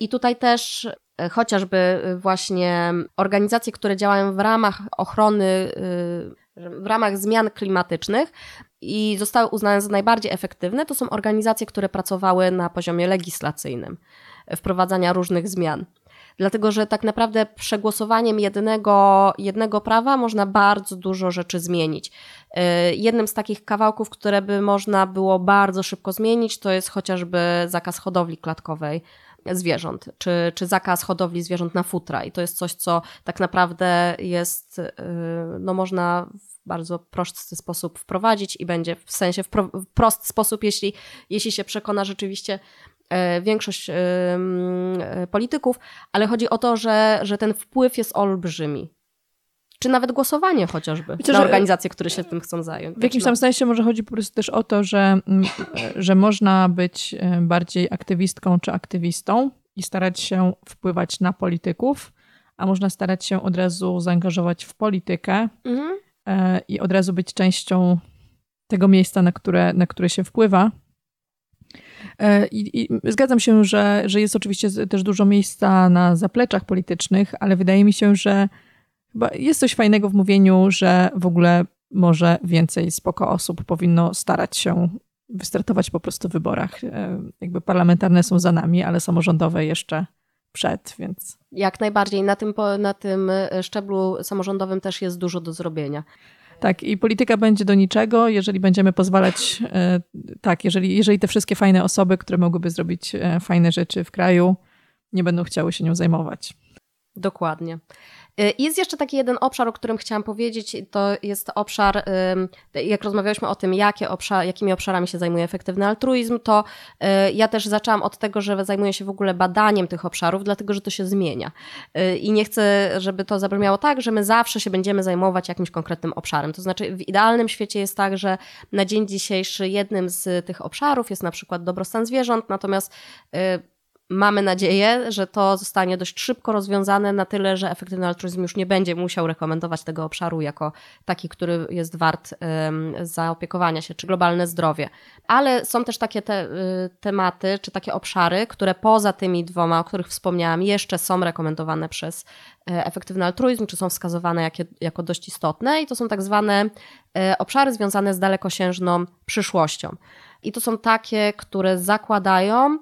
I tutaj też chociażby e, właśnie organizacje, które działają w ramach ochrony, e, w ramach zmian klimatycznych i zostały uznane za najbardziej efektywne, to są organizacje, które pracowały na poziomie legislacyjnym, wprowadzania różnych zmian. Dlatego, że tak naprawdę przegłosowaniem jednego, jednego prawa można bardzo dużo rzeczy zmienić. Jednym z takich kawałków, które by można było bardzo szybko zmienić, to jest chociażby zakaz hodowli klatkowej zwierząt, czy, czy zakaz hodowli zwierząt na futra. I to jest coś, co tak naprawdę jest, y, no można w bardzo prosty sposób wprowadzić i będzie w sensie w, pro, w prosty sposób, jeśli, jeśli się przekona rzeczywiście e, większość polityków, ale chodzi o to, że, że ten wpływ jest olbrzymi czy nawet głosowanie chociażby Myślę, na organizacje, które się tym chcą zająć. W jakimś tam sensie może chodzi po prostu też o to, że, mm, że można być e, bardziej aktywistką czy aktywistą i starać się wpływać na polityków, a można starać się od razu zaangażować w politykę mhm. E, i od razu być częścią tego miejsca, na które, na które się wpływa. E, I, I, zgadzam się, że, że jest oczywiście też dużo miejsca na zapleczach politycznych, ale wydaje mi się, że jest coś fajnego w mówieniu, że w ogóle może więcej spoko osób powinno starać się wystartować po prostu w wyborach. E, jakby parlamentarne są za nami, ale samorządowe jeszcze przed, więc. Jak najbardziej. Na tym, na tym e, szczeblu samorządowym też jest dużo do zrobienia. Tak, i polityka będzie do niczego, jeżeli będziemy pozwalać, e, tak, jeżeli, jeżeli te wszystkie fajne osoby, które mogłyby zrobić fajne rzeczy w kraju, nie będą chciały się nią zajmować. Dokładnie. Y, jest jeszcze taki jeden obszar, o którym chciałam powiedzieć, to jest obszar, jak rozmawialiśmy o tym, jakie obszar, jakimi obszarami się zajmuje efektywny altruizm, to y, ja też zaczęłam od tego, że zajmuję się w ogóle badaniem tych obszarów, dlatego że to się zmienia. Y, I nie chcę, żeby to zabrzmiało tak, że my zawsze się będziemy zajmować jakimś konkretnym obszarem. To znaczy, w idealnym świecie jest tak, że na dzień dzisiejszy jednym z tych obszarów jest na przykład dobrostan zwierząt, natomiast Mamy nadzieję, że to zostanie dość szybko rozwiązane na tyle, że efektywny altruizm już nie będzie musiał rekomendować tego obszaru jako taki, który jest wart zaopiekowania się, czy globalne zdrowie. Ale są też takie te, y, tematy, czy takie obszary, które poza tymi dwoma, o których wspomniałam, jeszcze są rekomendowane przez e, efektywny altruizm, czy są wskazywane jakie, jako dość istotne, i to są tak zwane e, obszary związane z dalekosiężną przyszłością. I to są takie, które zakładają,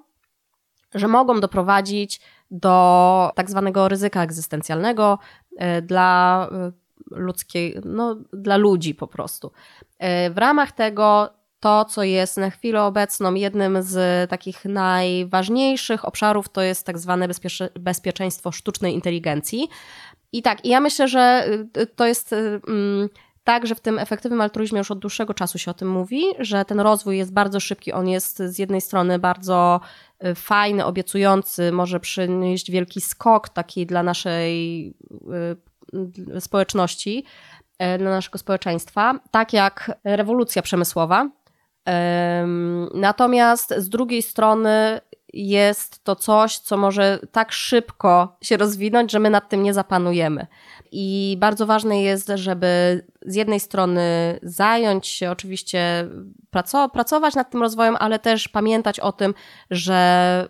że mogą doprowadzić do tak zwanego ryzyka egzystencjalnego e, dla e, ludzkiej, no, dla ludzi po prostu. E, w ramach tego to, co jest na chwilę obecną jednym z takich najważniejszych obszarów, to jest tak zwane bezpiecze bezpieczeństwo sztucznej inteligencji. I tak, ja myślę, że to jest mm, tak, że w tym efektywnym altruizmie już od dłuższego czasu się o tym mówi, że ten rozwój jest bardzo szybki. On jest z jednej strony bardzo y, fajny, obiecujący, może przynieść wielki skok taki dla naszej y, społeczności, y, dla naszego społeczeństwa, tak jak rewolucja przemysłowa. Natomiast z drugiej strony jest to coś, co może tak szybko się rozwinąć, że my nad tym nie zapanujemy. I bardzo ważne jest, żeby z jednej strony zająć się oczywiście, pracować nad tym rozwojem, ale też pamiętać o tym, że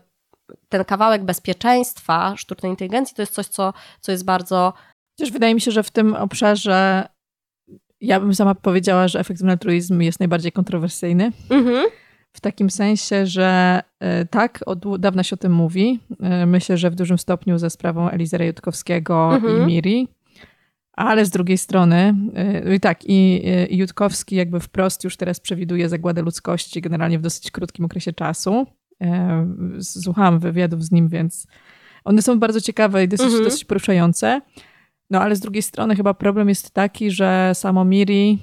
ten kawałek bezpieczeństwa sztucznej inteligencji to jest coś, co, co jest bardzo. Chociaż wydaje mi się, że w tym obszarze ja bym sama powiedziała, że efektywny altruizm jest najbardziej kontrowersyjny. Mhm. W takim sensie, że e, tak, od dawna się o tym mówi. E, myślę, że w dużym stopniu ze sprawą Elizera Jutkowskiego mhm. i Miri. Ale z drugiej strony, yy, tak, i, i Jutkowski jakby wprost już teraz przewiduje zagładę ludzkości generalnie w dosyć krótkim okresie czasu. Yy, słuchałam wywiadów z nim, więc one są bardzo ciekawe i dosyć, mhm. dosyć poruszające. No ale z drugiej strony chyba problem jest taki, że samo Miri,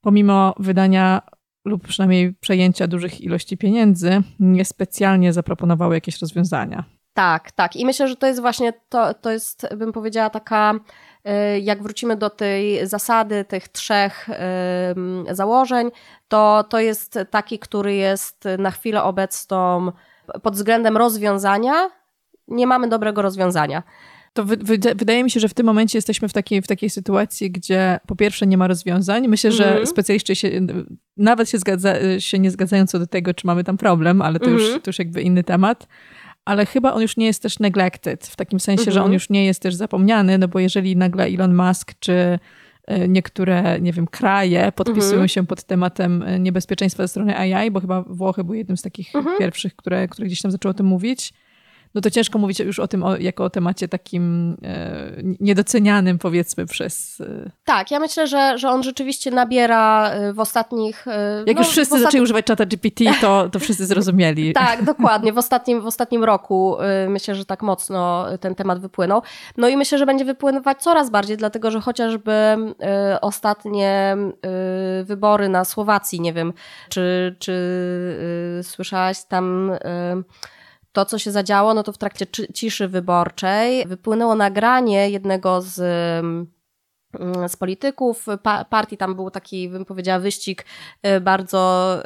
pomimo wydania lub przynajmniej przejęcia dużych ilości pieniędzy, niespecjalnie zaproponowały jakieś rozwiązania. Tak, tak. I myślę, że to jest właśnie to, to jest, bym powiedziała, taka Y, jak wrócimy do tej zasady, tych trzech założeń, to to jest taki, który jest na chwilę obecną pod względem rozwiązania. Nie mamy dobrego rozwiązania. To wydaje mi się, że w tym momencie jesteśmy w takiej, w takiej sytuacji, gdzie po pierwsze nie ma rozwiązań. Myślę, że mm -hmm. specjaliści się, nawet się, zgadza, się nie zgadzają co do tego, czy mamy tam problem, ale to, mm -hmm. już, mhm. to już jakby inny temat ale chyba on już nie jest też neglected, w takim sensie, mhm. że on mhm. już nie jest też zapomniany, no bo jeżeli nagle Elon Musk czy e, niektóre, nie wiem, kraje podpisują mhm. się pod tematem e, niebezpieczeństwa ze strony AI, bo chyba Włochy były jednym z takich mhm. pierwszych, które, które gdzieś tam zaczęły o tym mówić, no to ciężko mówić już o tym o, jako o temacie takim e, niedocenianym, powiedzmy, przez. E... Tak, ja myślę, że, że on rzeczywiście nabiera e, w ostatnich. E, Jak no, już wszyscy zaczęli używać czata GPT, to, to wszyscy zrozumieli. tak, dokładnie. W ostatnim, w ostatnim roku e, myślę, że tak mocno ten temat wypłynął. No i myślę, że będzie wypływać coraz bardziej, dlatego że chociażby ostatnie wybory na Słowacji, nie wiem, czy, czy słyszałaś tam to, co się zadziało, no to w trakcie ciszy wyborczej wypłynęło nagranie jednego z mm, z polityków partii. Tam był taki, bym powiedziała, wyścig y, bardzo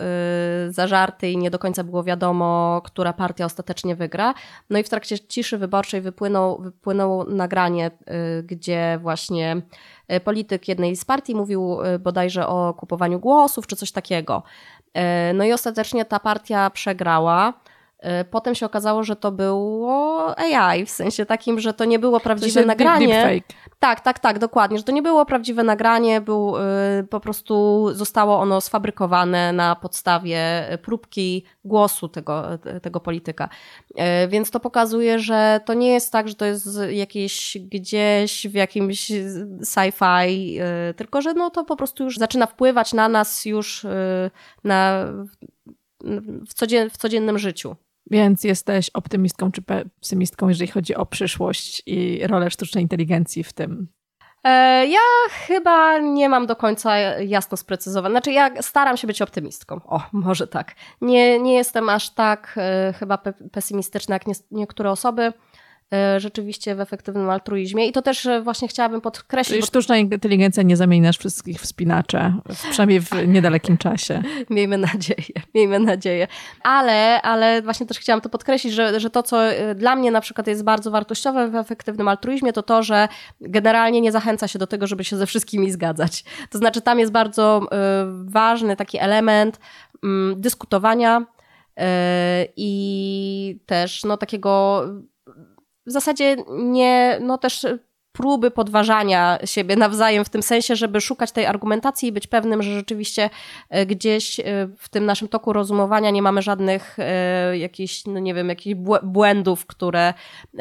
y, zażarty i nie do końca było wiadomo, która partia ostatecznie wygra. No i w trakcie ciszy wyborczej wypłynął, wypłynęło nagranie, y, gdzie właśnie polityk jednej z partii mówił bodajże o kupowaniu głosów czy coś takiego. No i ostatecznie ta partia przegrała. E, potem się okazało, że to było AI, w sensie takim, że to nie było prawdziwe to nagranie. Deepfake. Tak, tak, tak, dokładnie, że to nie było prawdziwe nagranie, był, y, po prostu zostało ono sfabrykowane na podstawie próbki głosu tego, tego polityka. Więc to pokazuje, że to nie jest tak, że to jest jakieś gdzieś w jakimś sci-fi, tylko że no to po prostu już zaczyna wpływać na nas już na, w, codzien, w codziennym życiu. Więc jesteś optymistką czy pesymistką, jeżeli chodzi o przyszłość i rolę sztucznej inteligencji w tym? E, ja chyba nie mam do końca jasno sprecyzowane. Znaczy, ja staram się być optymistką. O, może tak. Nie, nie jestem aż tak e, chyba pesymistyczna jak nie, niektóre osoby. E, rzeczywiście w efektywnym altruizmie. I to też e, właśnie chciałabym podkreślić. Czyli sztuczna inteligencja nie zamieni nas wszystkich wspinacze, przynajmniej w niedalekim czasie. miejmy nadzieję, miejmy nadzieję. Ale, ale właśnie też chciałam to podkreślić, że, że to, co e, dla mnie na przykład jest bardzo wartościowe w efektywnym altruizmie, to to, że generalnie nie zachęca się do tego, żeby się ze wszystkimi zgadzać. To znaczy tam jest bardzo ważny taki element y, dyskutowania, i też no, takiego w zasadzie nie, no też próby podważania siebie nawzajem, w tym sensie, żeby szukać tej argumentacji i być pewnym, że rzeczywiście e, gdzieś e, w tym naszym toku rozumowania nie mamy żadnych e, jakichś, no nie wiem, jakichś błędów, które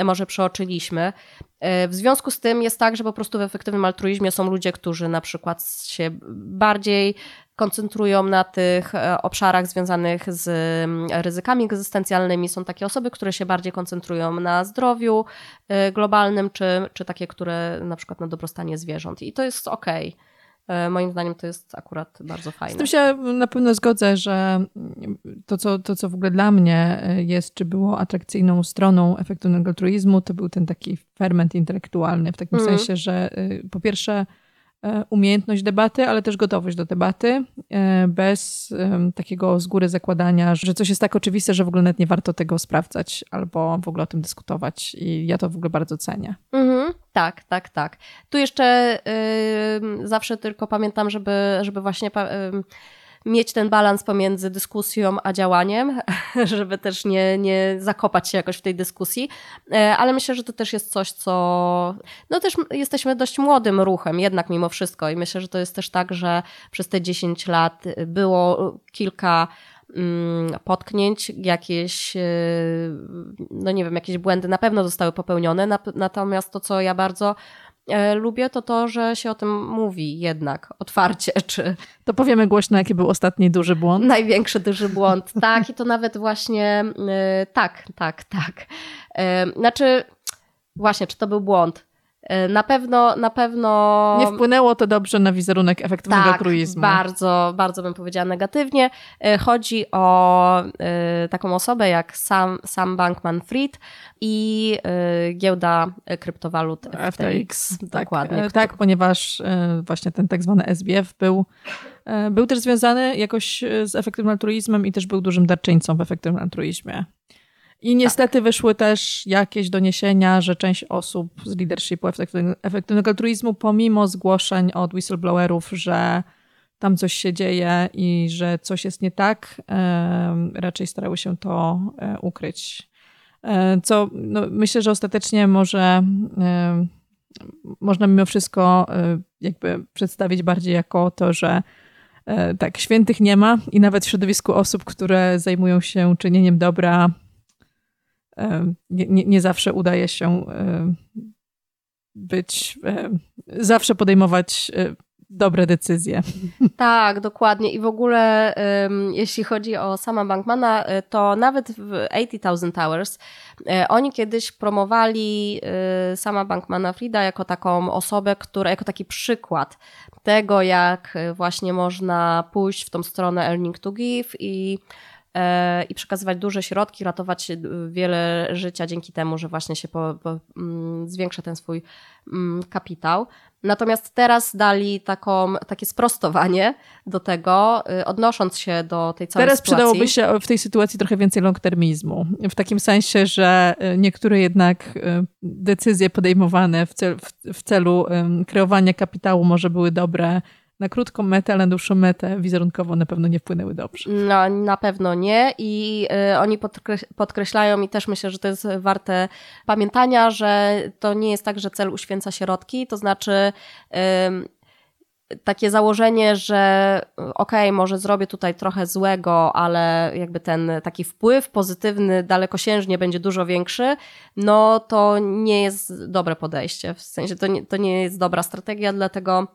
może przeoczyliśmy. W związku z tym jest tak, że po prostu w efektywnym altruizmie są ludzie, którzy na przykład się bardziej koncentrują na tych e, obszarach związanych z mm, ryzykami egzystencjalnymi. Są takie osoby, które się bardziej koncentrują na zdrowiu e, globalnym, czy, czy takie, które na przykład na dobrostanie zwierząt. I to jest okej. Okay. E, moim zdaniem to jest akurat bardzo fajne. Z tym się na pewno zgodzę, że to co, to, co w ogóle dla mnie jest, czy było atrakcyjną stroną efektywnego altruizmu, to był ten taki ferment intelektualny, w takim mm. sensie, że po pierwsze umiejętność debaty, ale też gotowość do debaty, e, bez takiego z góry zakładania, że coś jest tak oczywiste, że w ogóle nawet nie warto tego sprawdzać albo w ogóle o tym dyskutować. I ja to w ogóle bardzo cenię. Mhm, tak, tak, tak. Tu jeszcze yy, zawsze tylko pamiętam, żeby, żeby właśnie. Yy, mieć ten balans pomiędzy dyskusją a działaniem, żeby też nie, nie zakopać się jakoś w tej dyskusji. E, ale myślę, że to też jest coś, co. No też jesteśmy dość młodym ruchem, jednak mimo wszystko. I myślę, że to jest też tak, że przez te 10 lat było kilka mm, potknięć, jakieś, e, no nie wiem, jakieś błędy na pewno zostały popełnione. Natomiast to, co ja bardzo lubię, to to, że się o tym mówi jednak otwarcie. Czy... To powiemy głośno, jaki był ostatni duży błąd. Największy duży błąd, tak. I to nawet właśnie yy, tak, tak, tak. Yy, znaczy, właśnie, czy to był błąd? E, na pewno, na pewno. Nie wpłynęło to dobrze na wizerunek efektywnego tak. Bardzo, bardzo bym powiedziała negatywnie. E, chodzi o e, taką osobę jak Sam, Sam Bankman Fried i giełda kryptowalut FTX. FTX tak, dokładnie. Tak, ponieważ właśnie ten tak zwany SBF był, był też związany jakoś z efektywnym altruizmem i też był dużym darczyńcą w efektywnym altruizmie. I niestety tak. wyszły też jakieś doniesienia, że część osób z leadershipu efektywnego altruizmu, pomimo zgłoszeń od whistleblowerów, że tam coś się dzieje i że coś jest nie tak, raczej starały się to e, ukryć. E, co no, myślę, że ostatecznie może można mimo wszystko e, jakby przedstawić bardziej jako to, że tak, świętych nie ma i nawet w środowisku osób, które zajmują się czynieniem dobra, nie, nie, zawsze udaje się być, zawsze podejmować e, dobre decyzje. Tak, dokładnie. I w ogóle, jeśli chodzi o sama Bankmana, e, to nawet w 80,000 Towers e, oni kiedyś promowali sama Bankmana Frida jako taką osobę, która, jako taki przykład tego, jak właśnie można pójść w tą stronę earning to give i i przekazywać duże środki, ratować wiele życia dzięki temu, że właśnie się po, po, mm, zwiększa ten swój mm, kapitał. Natomiast teraz dali taką, takie sprostowanie do tego, y, odnosząc się do tej całej teraz sytuacji. Teraz przydałoby się w tej sytuacji trochę więcej long-termizmu. W takim sensie, że y, niektóre jednak y, decyzje podejmowane w, cel, w, w celu kreowania kapitału może były dobre na krótką metę, ale na dłuższą metę wizerunkowo na pewno nie wpłynęły dobrze. No, na pewno nie i y, oni podkreślają i też myślę, że to jest warte pamiętania, że to nie jest tak, że cel uświęca środki, to znaczy y, takie założenie, że okej, okay, może zrobię tutaj trochę złego, ale jakby ten taki wpływ pozytywny dalekosiężnie będzie dużo większy, no to nie jest dobre podejście. W sensie to nie, to nie jest dobra strategia, dlatego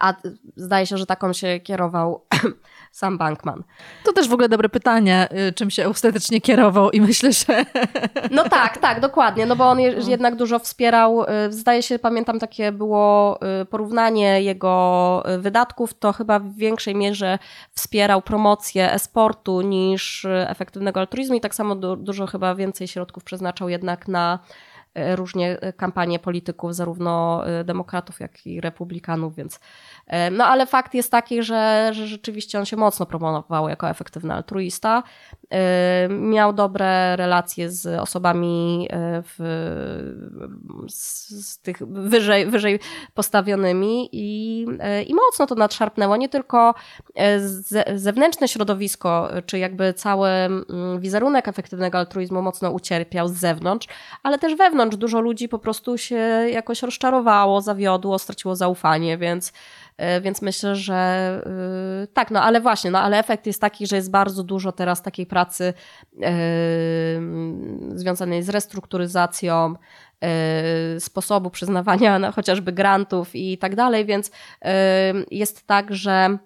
a zdaje się, że taką się kierował sam Bankman. To też w ogóle dobre pytanie, y, czym się ostatecznie kierował i myślę, że... No tak, tak, dokładnie, no bo on no. jednak dużo wspierał, y, zdaje się, pamiętam takie było y, porównanie jego wydatków, to chyba w większej mierze wspierał promocję e-sportu niż efektywnego altruizmu i tak samo dużo chyba więcej środków przeznaczał jednak na różnie e, kampanie polityków, zarówno e, demokratów, jak i republikanów, więc no ale fakt jest taki, że, że rzeczywiście on się mocno promował jako efektywny altruista. Miał dobre relacje z osobami w, z, z tych wyżej, wyżej postawionymi i, i mocno to nadszarpnęło nie tylko zewnętrzne środowisko, czy jakby cały mm, wizerunek efektywnego altruizmu mocno ucierpiał z zewnątrz, ale też wewnątrz wewnątrz dużo ludzi po prostu się jakoś rozczarowało, zawiodło, straciło zaufanie, więc, e, więc myślę, że yy, tak, no ale właśnie, no ale efekt jest taki, że jest bardzo dużo teraz takiej pracy yy, związanej z restrukturyzacją, sposobu przyznawania no, chociażby grantów i tak dalej, więc jest tak, że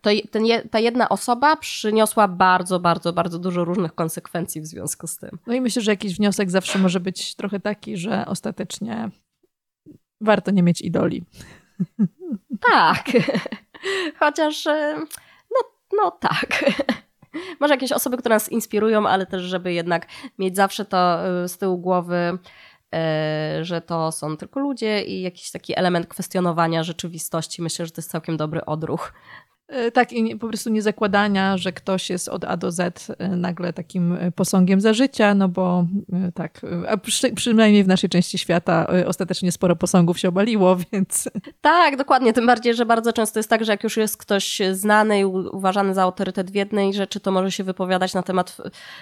to ten, ta jedna osoba przyniosła bardzo, bardzo, bardzo dużo różnych konsekwencji w związku z tym. No i myślę, że jakiś wniosek zawsze może być trochę taki, że ostatecznie warto nie mieć idoli. Tak. Chociaż, e, no, no tak. Może jakieś osoby, które nas inspirują, ale też, żeby jednak mieć zawsze to e, z tyłu głowy, że to są tylko ludzie i jakiś taki element kwestionowania rzeczywistości. Myślę, że to jest całkiem dobry odruch. E, tak, i po prostu nie zakładania, że ktoś jest od A do Z e, nagle takim e, posągiem za życia, no bo tak, a przy, przynajmniej w naszej części świata ostatecznie sporo posągów się obaliło, więc... Tak, dokładnie, tym bardziej, że bardzo często jest tak, że jak już jest ktoś znany i uważany za autorytet w jednej rzeczy, to może się wypowiadać na temat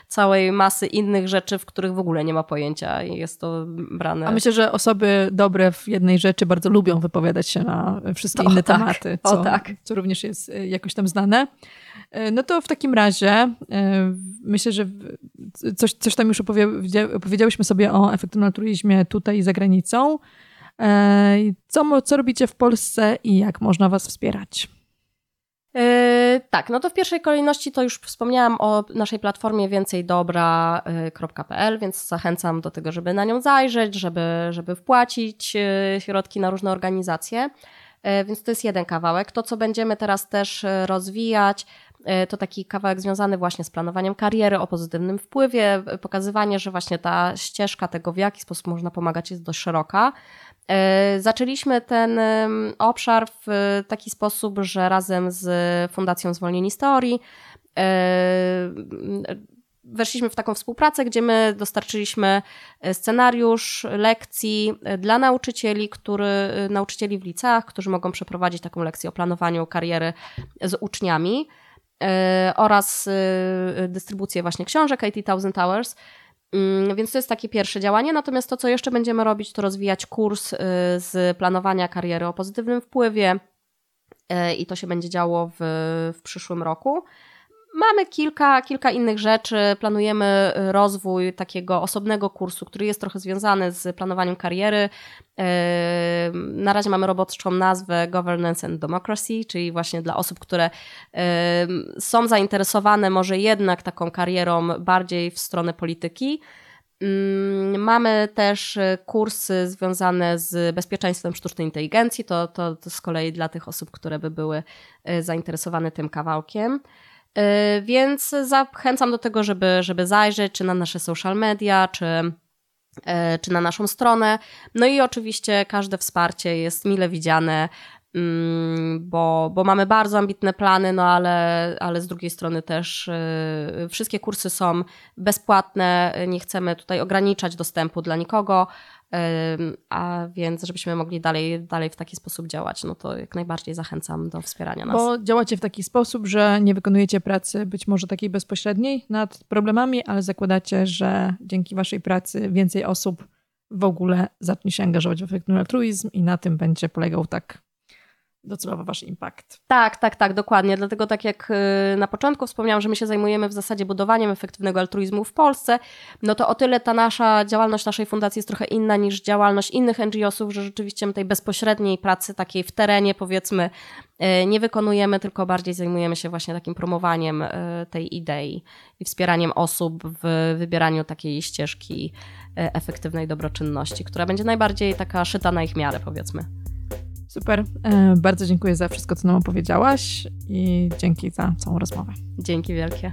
całej masy innych rzeczy, w których w ogóle nie ma pojęcia i jest to brane... A myślę, że osoby dobre w jednej rzeczy bardzo lubią wypowiadać się na wszystkie o, inne tak, tematy, co, tak. co również jest jakoś tam znane. E, no to w takim razie e, myślę, że coś, coś tam już opowiedziałyśmy sobie o efektywnym altruizmie tutaj i za granicą. E, co, co robicie w Polsce i jak można Was wspierać? Yy, tak, no to w pierwszej kolejności to już wspomniałam o naszej platformie więcejdobra.pl, więc zachęcam do tego, żeby na nią zajrzeć, żeby, żeby wpłacić środki na różne organizacje. E, więc to jest jeden kawałek. To, co będziemy teraz też e, rozwijać, e, to taki kawałek związany właśnie z planowaniem kariery, o pozytywnym wpływie, pokazywanie, że właśnie ta ścieżka tego, w jaki sposób można pomagać, jest dość szeroka. Zaczęliśmy ten obszar w taki sposób, że razem z Fundacją Zwolnieni Historii weszliśmy w taką współpracę, gdzie my dostarczyliśmy e, scenariusz lekcji e, dla nauczycieli, który, e, nauczycieli w liceach, którzy mogą przeprowadzić taką lekcję o planowaniu kariery z uczniami oraz dystrybucję właśnie książek 80,000 Hours. Mm, więc to jest takie pierwsze działanie. Natomiast to, co jeszcze będziemy robić, to rozwijać kurs z planowania kariery o pozytywnym wpływie i to się będzie działo w, w przyszłym roku. Mamy kilka, kilka innych rzeczy. Planujemy y, rozwój takiego osobnego kursu, który jest trochę związany z planowaniem kariery. Na razie mamy roboczą nazwę Governance and Democracy, czyli właśnie dla osób, które są zainteresowane może jednak taką karierą bardziej w stronę polityki. Mamy też y, kursy związane z bezpieczeństwem sztucznej inteligencji. To, to, to z kolei dla tych osób, które by były y, zainteresowane tym kawałkiem. Y, więc zachęcam do tego, żeby, żeby zajrzeć czy na nasze social media, czy, y, czy na naszą stronę. No i oczywiście każde wsparcie jest mile widziane, mm, bo, bo mamy bardzo ambitne plany, no ale, ale z drugiej strony też y, wszystkie kursy są bezpłatne, nie chcemy tutaj ograniczać dostępu dla nikogo, a więc żebyśmy mogli dalej, dalej w taki sposób działać, no to jak najbardziej zachęcam do wspierania nas. Bo działacie w taki sposób, że nie wykonujecie pracy być może takiej bezpośredniej nad problemami, ale zakładacie, że dzięki waszej pracy więcej osób w ogóle zacznie się angażować w efektywny altruizm i na tym będzie polegał tak docelowo wasz impact. Tak, tak, tak, dokładnie. Dlatego tak jak y, na początku wspomniałam, że my się zajmujemy w zasadzie budowaniem efektywnego altruizmu w Polsce, no to o tyle ta nasza działalność naszej fundacji jest trochę inna niż działalność innych NGO-sów, że rzeczywiście my tej bezpośredniej pracy takiej w terenie powiedzmy y, nie wykonujemy, tylko bardziej zajmujemy się właśnie takim promowaniem y, tej idei i wspieraniem osób w wybieraniu takiej ścieżki efektywnej dobroczynności, która będzie najbardziej taka szyta na ich miarę powiedzmy. Super. E, bardzo dziękuję za wszystko, co nam opowiedziałaś i dzięki za całą rozmowę. Dzięki wielkie.